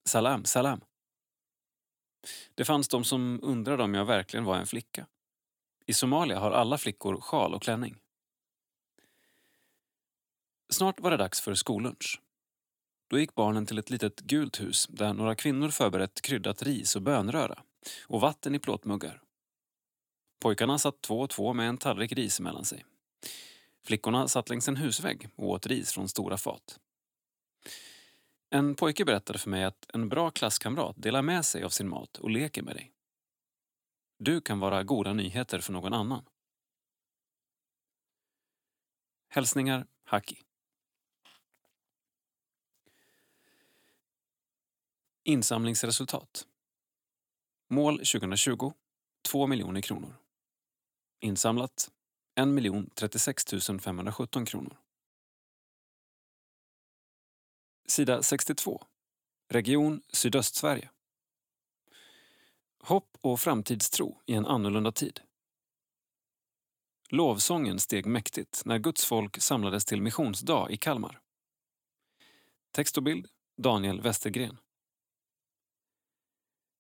Salam, salam. Det fanns de som undrade om jag verkligen var en flicka. I Somalia har alla flickor sjal och klänning. Snart var det dags för skollunch. Då gick barnen till ett litet gult hus där några kvinnor förberett kryddat ris och bönröra och vatten i plåtmuggar. Pojkarna satt två och två med en tallrik ris mellan sig. Flickorna satt längs en husvägg och åt ris från stora fat. En pojke berättade för mig att en bra klasskamrat delar med sig av sin mat och leker med dig. Du kan vara goda nyheter för någon annan. Hälsningar Haki. Insamlingsresultat. Mål 2020 2 miljoner kronor. Insamlat 1 036 517 kronor. Sida 62. Region Sydöstsverige. Hopp och framtidstro i en annorlunda tid. Lovsången steg mäktigt när Guds folk samlades till missionsdag i Kalmar. Text och bild Daniel Westergren.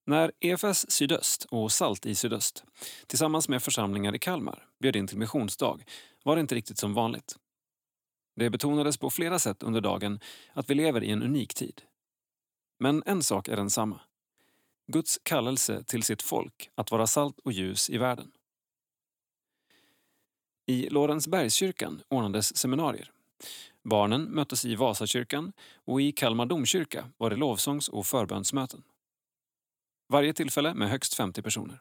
När EFS Sydöst och Salt i Sydöst tillsammans med församlingar i Kalmar bjöd in till missionsdag var det inte riktigt som vanligt. Det betonades på flera sätt under dagen att vi lever i en unik tid. Men en sak är densamma. Guds kallelse till sitt folk att vara salt och ljus i världen. I Lorensbergskyrkan ordnades seminarier. Barnen möttes i Vasakyrkan och i Kalmar domkyrka var det lovsångs och förbönsmöten. Varje tillfälle med högst 50 personer.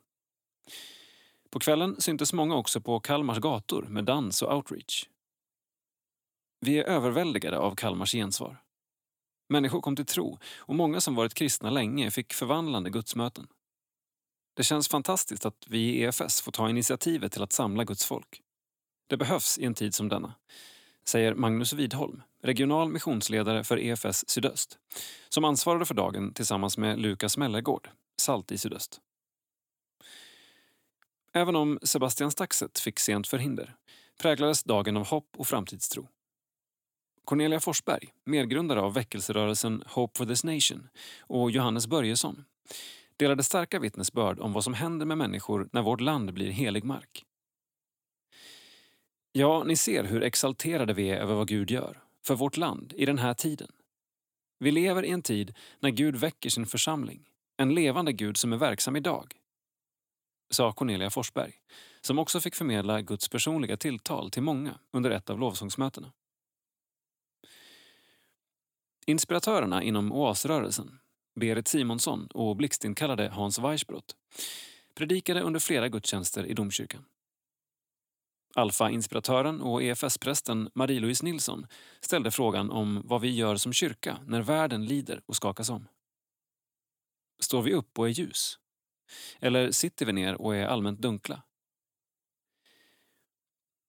På kvällen syntes många också på Kalmars gator med dans och outreach. Vi är överväldigade av Kalmars gensvar. Människor kom till tro och många som varit kristna länge fick förvandlande gudsmöten. Det känns fantastiskt att vi i EFS får ta initiativet till att samla Guds folk. Det behövs i en tid som denna. säger Magnus Widholm, regional missionsledare för EFS Sydöst, som ansvarade för dagen tillsammans med Lukas Mellergård, SALT i Sydöst. Även om Sebastian Staxet fick sent förhinder präglades dagen av hopp och framtidstro. Cornelia Forsberg, medgrundare av väckelserörelsen Hope for this Nation och Johannes Börjesson delade starka vittnesbörd om vad som händer med människor när vårt land blir helig mark. Ja, ni ser hur exalterade vi är över vad Gud gör, för vårt land, i den här tiden. Vi lever i en tid när Gud väcker sin församling, en levande Gud som är verksam idag. Sa Cornelia Forsberg, som också fick förmedla Guds personliga tilltal till många under ett av lovsångsmötena. Inspiratörerna inom oasrörelsen, Berit Simonsson och blixtinkallade Hans Weissbrott, predikade under flera gudstjänster i domkyrkan. Alfa-inspiratören och EFS-prästen Marie-Louise Nilsson ställde frågan om vad vi gör som kyrka när världen lider och skakas om. Står vi upp och är ljus? Eller sitter vi ner och är allmänt dunkla?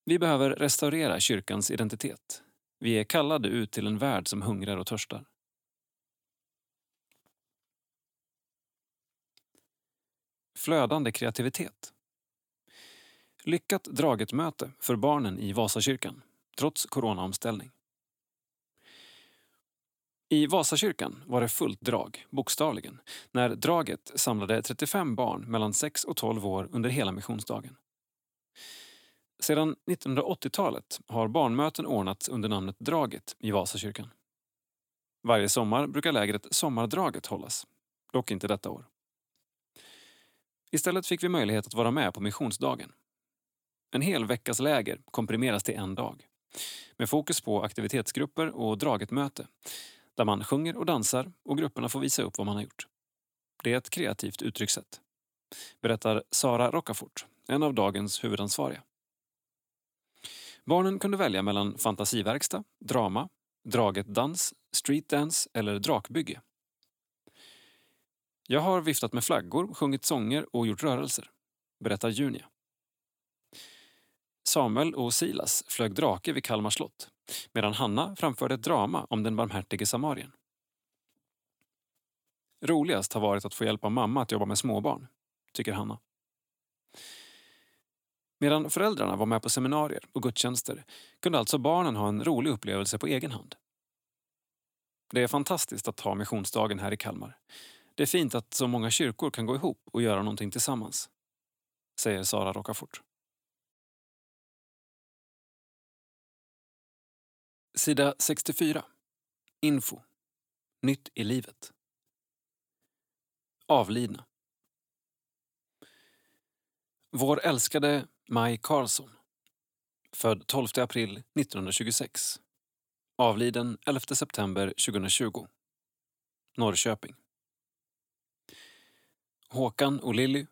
Vi behöver restaurera kyrkans identitet. Vi är kallade ut till en värld som hungrar och törstar. Flödande kreativitet. Lyckat draget möte för barnen i Vasakyrkan, trots coronaomställning. I Vasakyrkan var det fullt drag, bokstavligen, när draget samlade 35 barn mellan 6 och 12 år under hela missionsdagen. Sedan 1980-talet har barnmöten ordnats under namnet Draget i Vasakyrkan. Varje sommar brukar lägret Sommardraget hållas, dock inte detta år. Istället fick vi möjlighet att vara med på missionsdagen. En hel veckas läger komprimeras till en dag med fokus på aktivitetsgrupper och draget-möte där man sjunger och dansar och grupperna får visa upp vad man har gjort. Det är ett kreativt uttryckssätt, berättar Sara Rockafort en av dagens huvudansvariga. Barnen kunde välja mellan fantasiverkstad, drama, draget-dans, streetdance eller drakbygge. Jag har viftat med flaggor, sjungit sånger och gjort rörelser, berättar Junia. Samuel och Silas flög drake vid Kalmar slott medan Hanna framförde ett drama om den barmhärtige samarien. Roligast har varit att få hjälpa mamma att jobba med småbarn, tycker Hanna. Medan föräldrarna var med på seminarier och gudstjänster kunde alltså barnen ha en rolig upplevelse på egen hand. Det är fantastiskt att ha missionsdagen här i Kalmar. Det är fint att så många kyrkor kan gå ihop och göra någonting tillsammans, säger Sara Rockafort. Sida 64. Info. Nytt i livet. Avlidna. Vår älskade Maj Karlsson. Född 12 april 1926. Avliden 11 september 2020. Norrköping. Håkan och Lilly.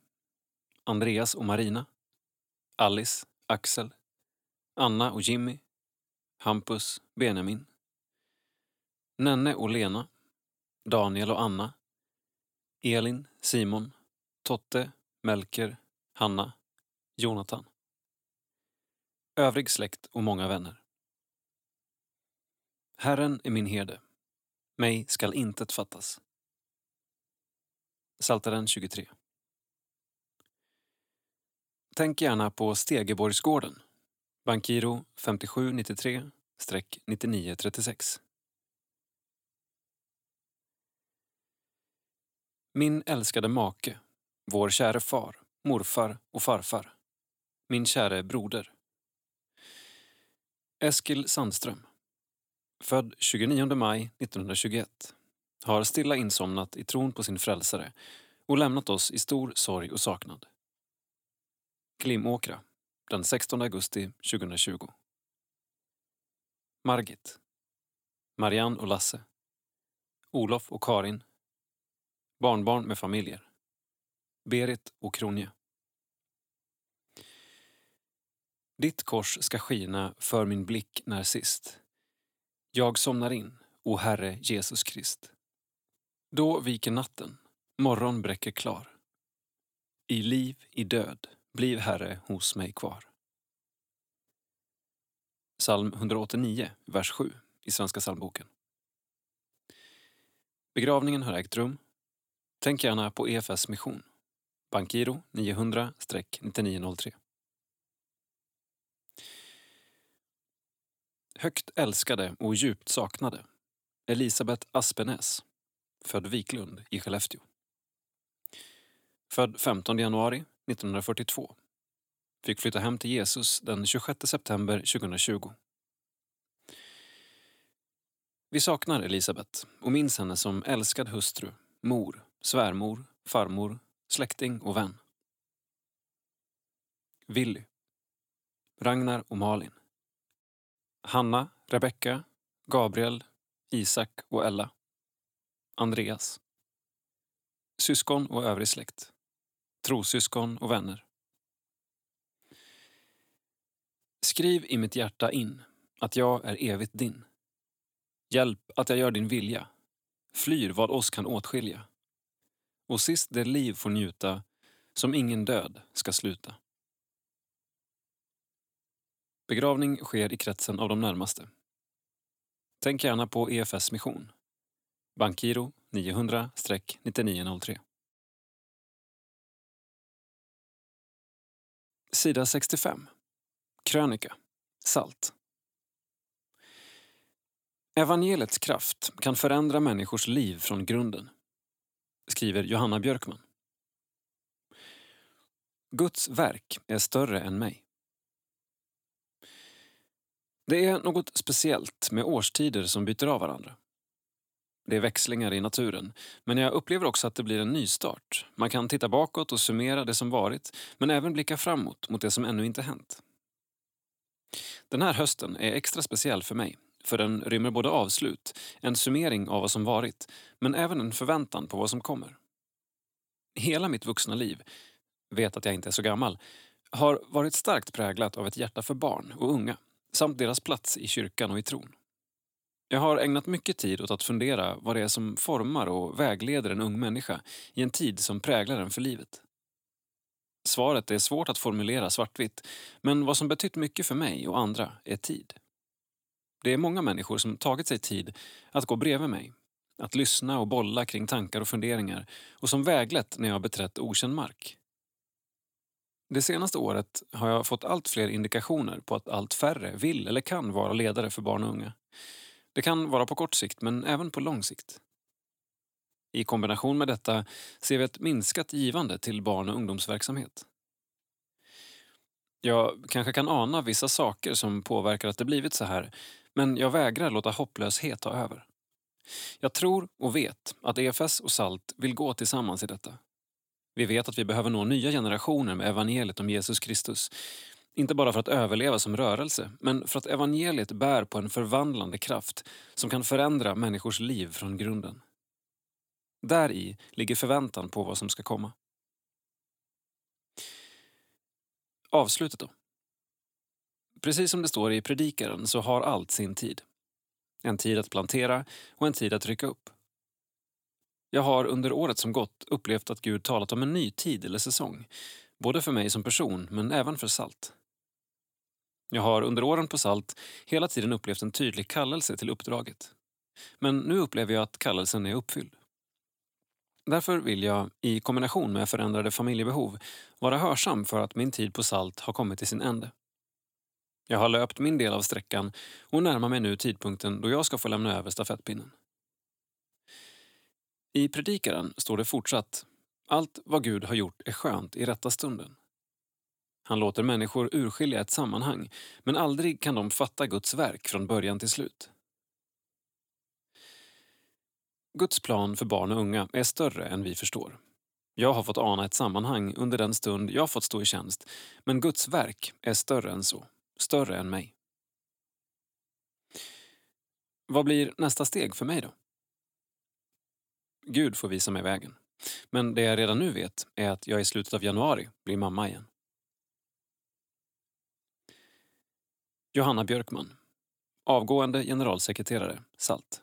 Andreas och Marina. Alice, Axel. Anna och Jimmy. Hampus, Benjamin. Nenne och Lena. Daniel och Anna. Elin, Simon. Totte, Melker, Hanna, Jonathan. Övrig släkt och många vänner. Herren är min herde. Mig skall intet fattas. Saltaren 23. Tänk gärna på Stegeborgsgården Bankiro 5793, 9936 Min älskade make, vår käre far, morfar och farfar. Min käre broder. Eskil Sandström. Född 29 maj 1921. Har stilla insomnat i tron på sin frälsare och lämnat oss i stor sorg och saknad. Glimåkra den 16 augusti 2020. Margit. Marianne och Lasse. Olof och Karin. Barnbarn med familjer. Berit och Kronje. Ditt kors ska skina för min blick när sist. Jag somnar in, o Herre Jesus Krist. Då viker natten, morgon bräcker klar. I liv, i död, bliv Herre hos mig kvar psalm 189, vers 7 i Svenska psalmboken. Begravningen har ägt rum. Tänk gärna på EFS mission. Bankiro 900-9903. Högt älskade och djupt saknade Elisabeth Aspenäs, född Viklund i Skellefteå. Född 15 januari 1942. Fick flytta hem till Jesus den 26 september 2020. Vi saknar Elisabeth och minns henne som älskad hustru, mor, svärmor, farmor, släkting och vän. Willy. Ragnar och Malin. Hanna, Rebecka, Gabriel, Isak och Ella. Andreas. Syskon och övrig släkt. Trosyskon och vänner. Skriv i mitt hjärta in att jag är evigt din. Hjälp att jag gör din vilja, flyr vad oss kan åtskilja. Och sist det liv får njuta, som ingen död ska sluta. Begravning sker i kretsen av de närmaste. Tänk gärna på EFS mission. Bankiro 900-9903. Sida 65. Krönika. Salt. Evangeliets kraft kan förändra människors liv från grunden, skriver Johanna Björkman. Guds verk är större än mig. Det är något speciellt med årstider som byter av varandra. Det är växlingar i naturen, men jag upplever också att det blir en nystart. Man kan titta bakåt och summera det som varit, men även blicka framåt mot det som ännu inte hänt. Den här hösten är extra speciell för mig, för den rymmer både avslut, en summering av vad som varit, men även en förväntan på vad som kommer. Hela mitt vuxna liv, vet att jag inte är så gammal, har varit starkt präglat av ett hjärta för barn och unga samt deras plats i kyrkan och i tron. Jag har ägnat mycket tid åt att fundera vad det är som formar och vägleder en ung människa i en tid som präglar den för livet. Svaret är svårt att formulera svartvitt, men vad som betytt mycket för mig och andra är tid. Det är många människor som tagit sig tid att gå bredvid mig, att lyssna och bolla kring tankar och funderingar och som väglett när jag beträtt okänd mark. Det senaste året har jag fått allt fler indikationer på att allt färre vill eller kan vara ledare för barn och unga. Det kan vara på kort sikt, men även på lång sikt. I kombination med detta ser vi ett minskat givande till barn och ungdomsverksamhet. Jag kanske kan ana vissa saker som påverkar att det blivit så här, men jag vägrar låta hopplöshet ta över. Jag tror och vet att EFS och SALT vill gå tillsammans i detta. Vi vet att vi behöver nå nya generationer med evangeliet om Jesus Kristus. Inte bara för att överleva som rörelse, men för att evangeliet bär på en förvandlande kraft som kan förändra människors liv från grunden. Där i ligger förväntan på vad som ska komma. Avslutet då. Precis som det står i Predikaren så har allt sin tid. En tid att plantera och en tid att rycka upp. Jag har under året som gått upplevt att Gud talat om en ny tid eller säsong. Både för mig som person, men även för Salt. Jag har under åren på Salt hela tiden upplevt en tydlig kallelse till uppdraget. Men nu upplever jag att kallelsen är uppfylld. Därför vill jag, i kombination med förändrade familjebehov, vara hörsam för att min tid på Salt har kommit till sin ände. Jag har löpt min del av sträckan och närmar mig nu tidpunkten då jag ska få lämna över stafettpinnen. I Predikaren står det fortsatt allt vad Gud har gjort är skönt i rätta stunden. Han låter människor urskilja ett sammanhang, men aldrig kan de fatta Guds verk från början till slut. Guds plan för barn och unga är större än vi förstår. Jag har fått ana ett sammanhang under den stund jag fått stå i tjänst, men Guds verk är större än så, större än mig. Vad blir nästa steg för mig då? Gud får visa mig vägen. Men det jag redan nu vet är att jag i slutet av januari blir mamma igen. Johanna Björkman, avgående generalsekreterare, SALT.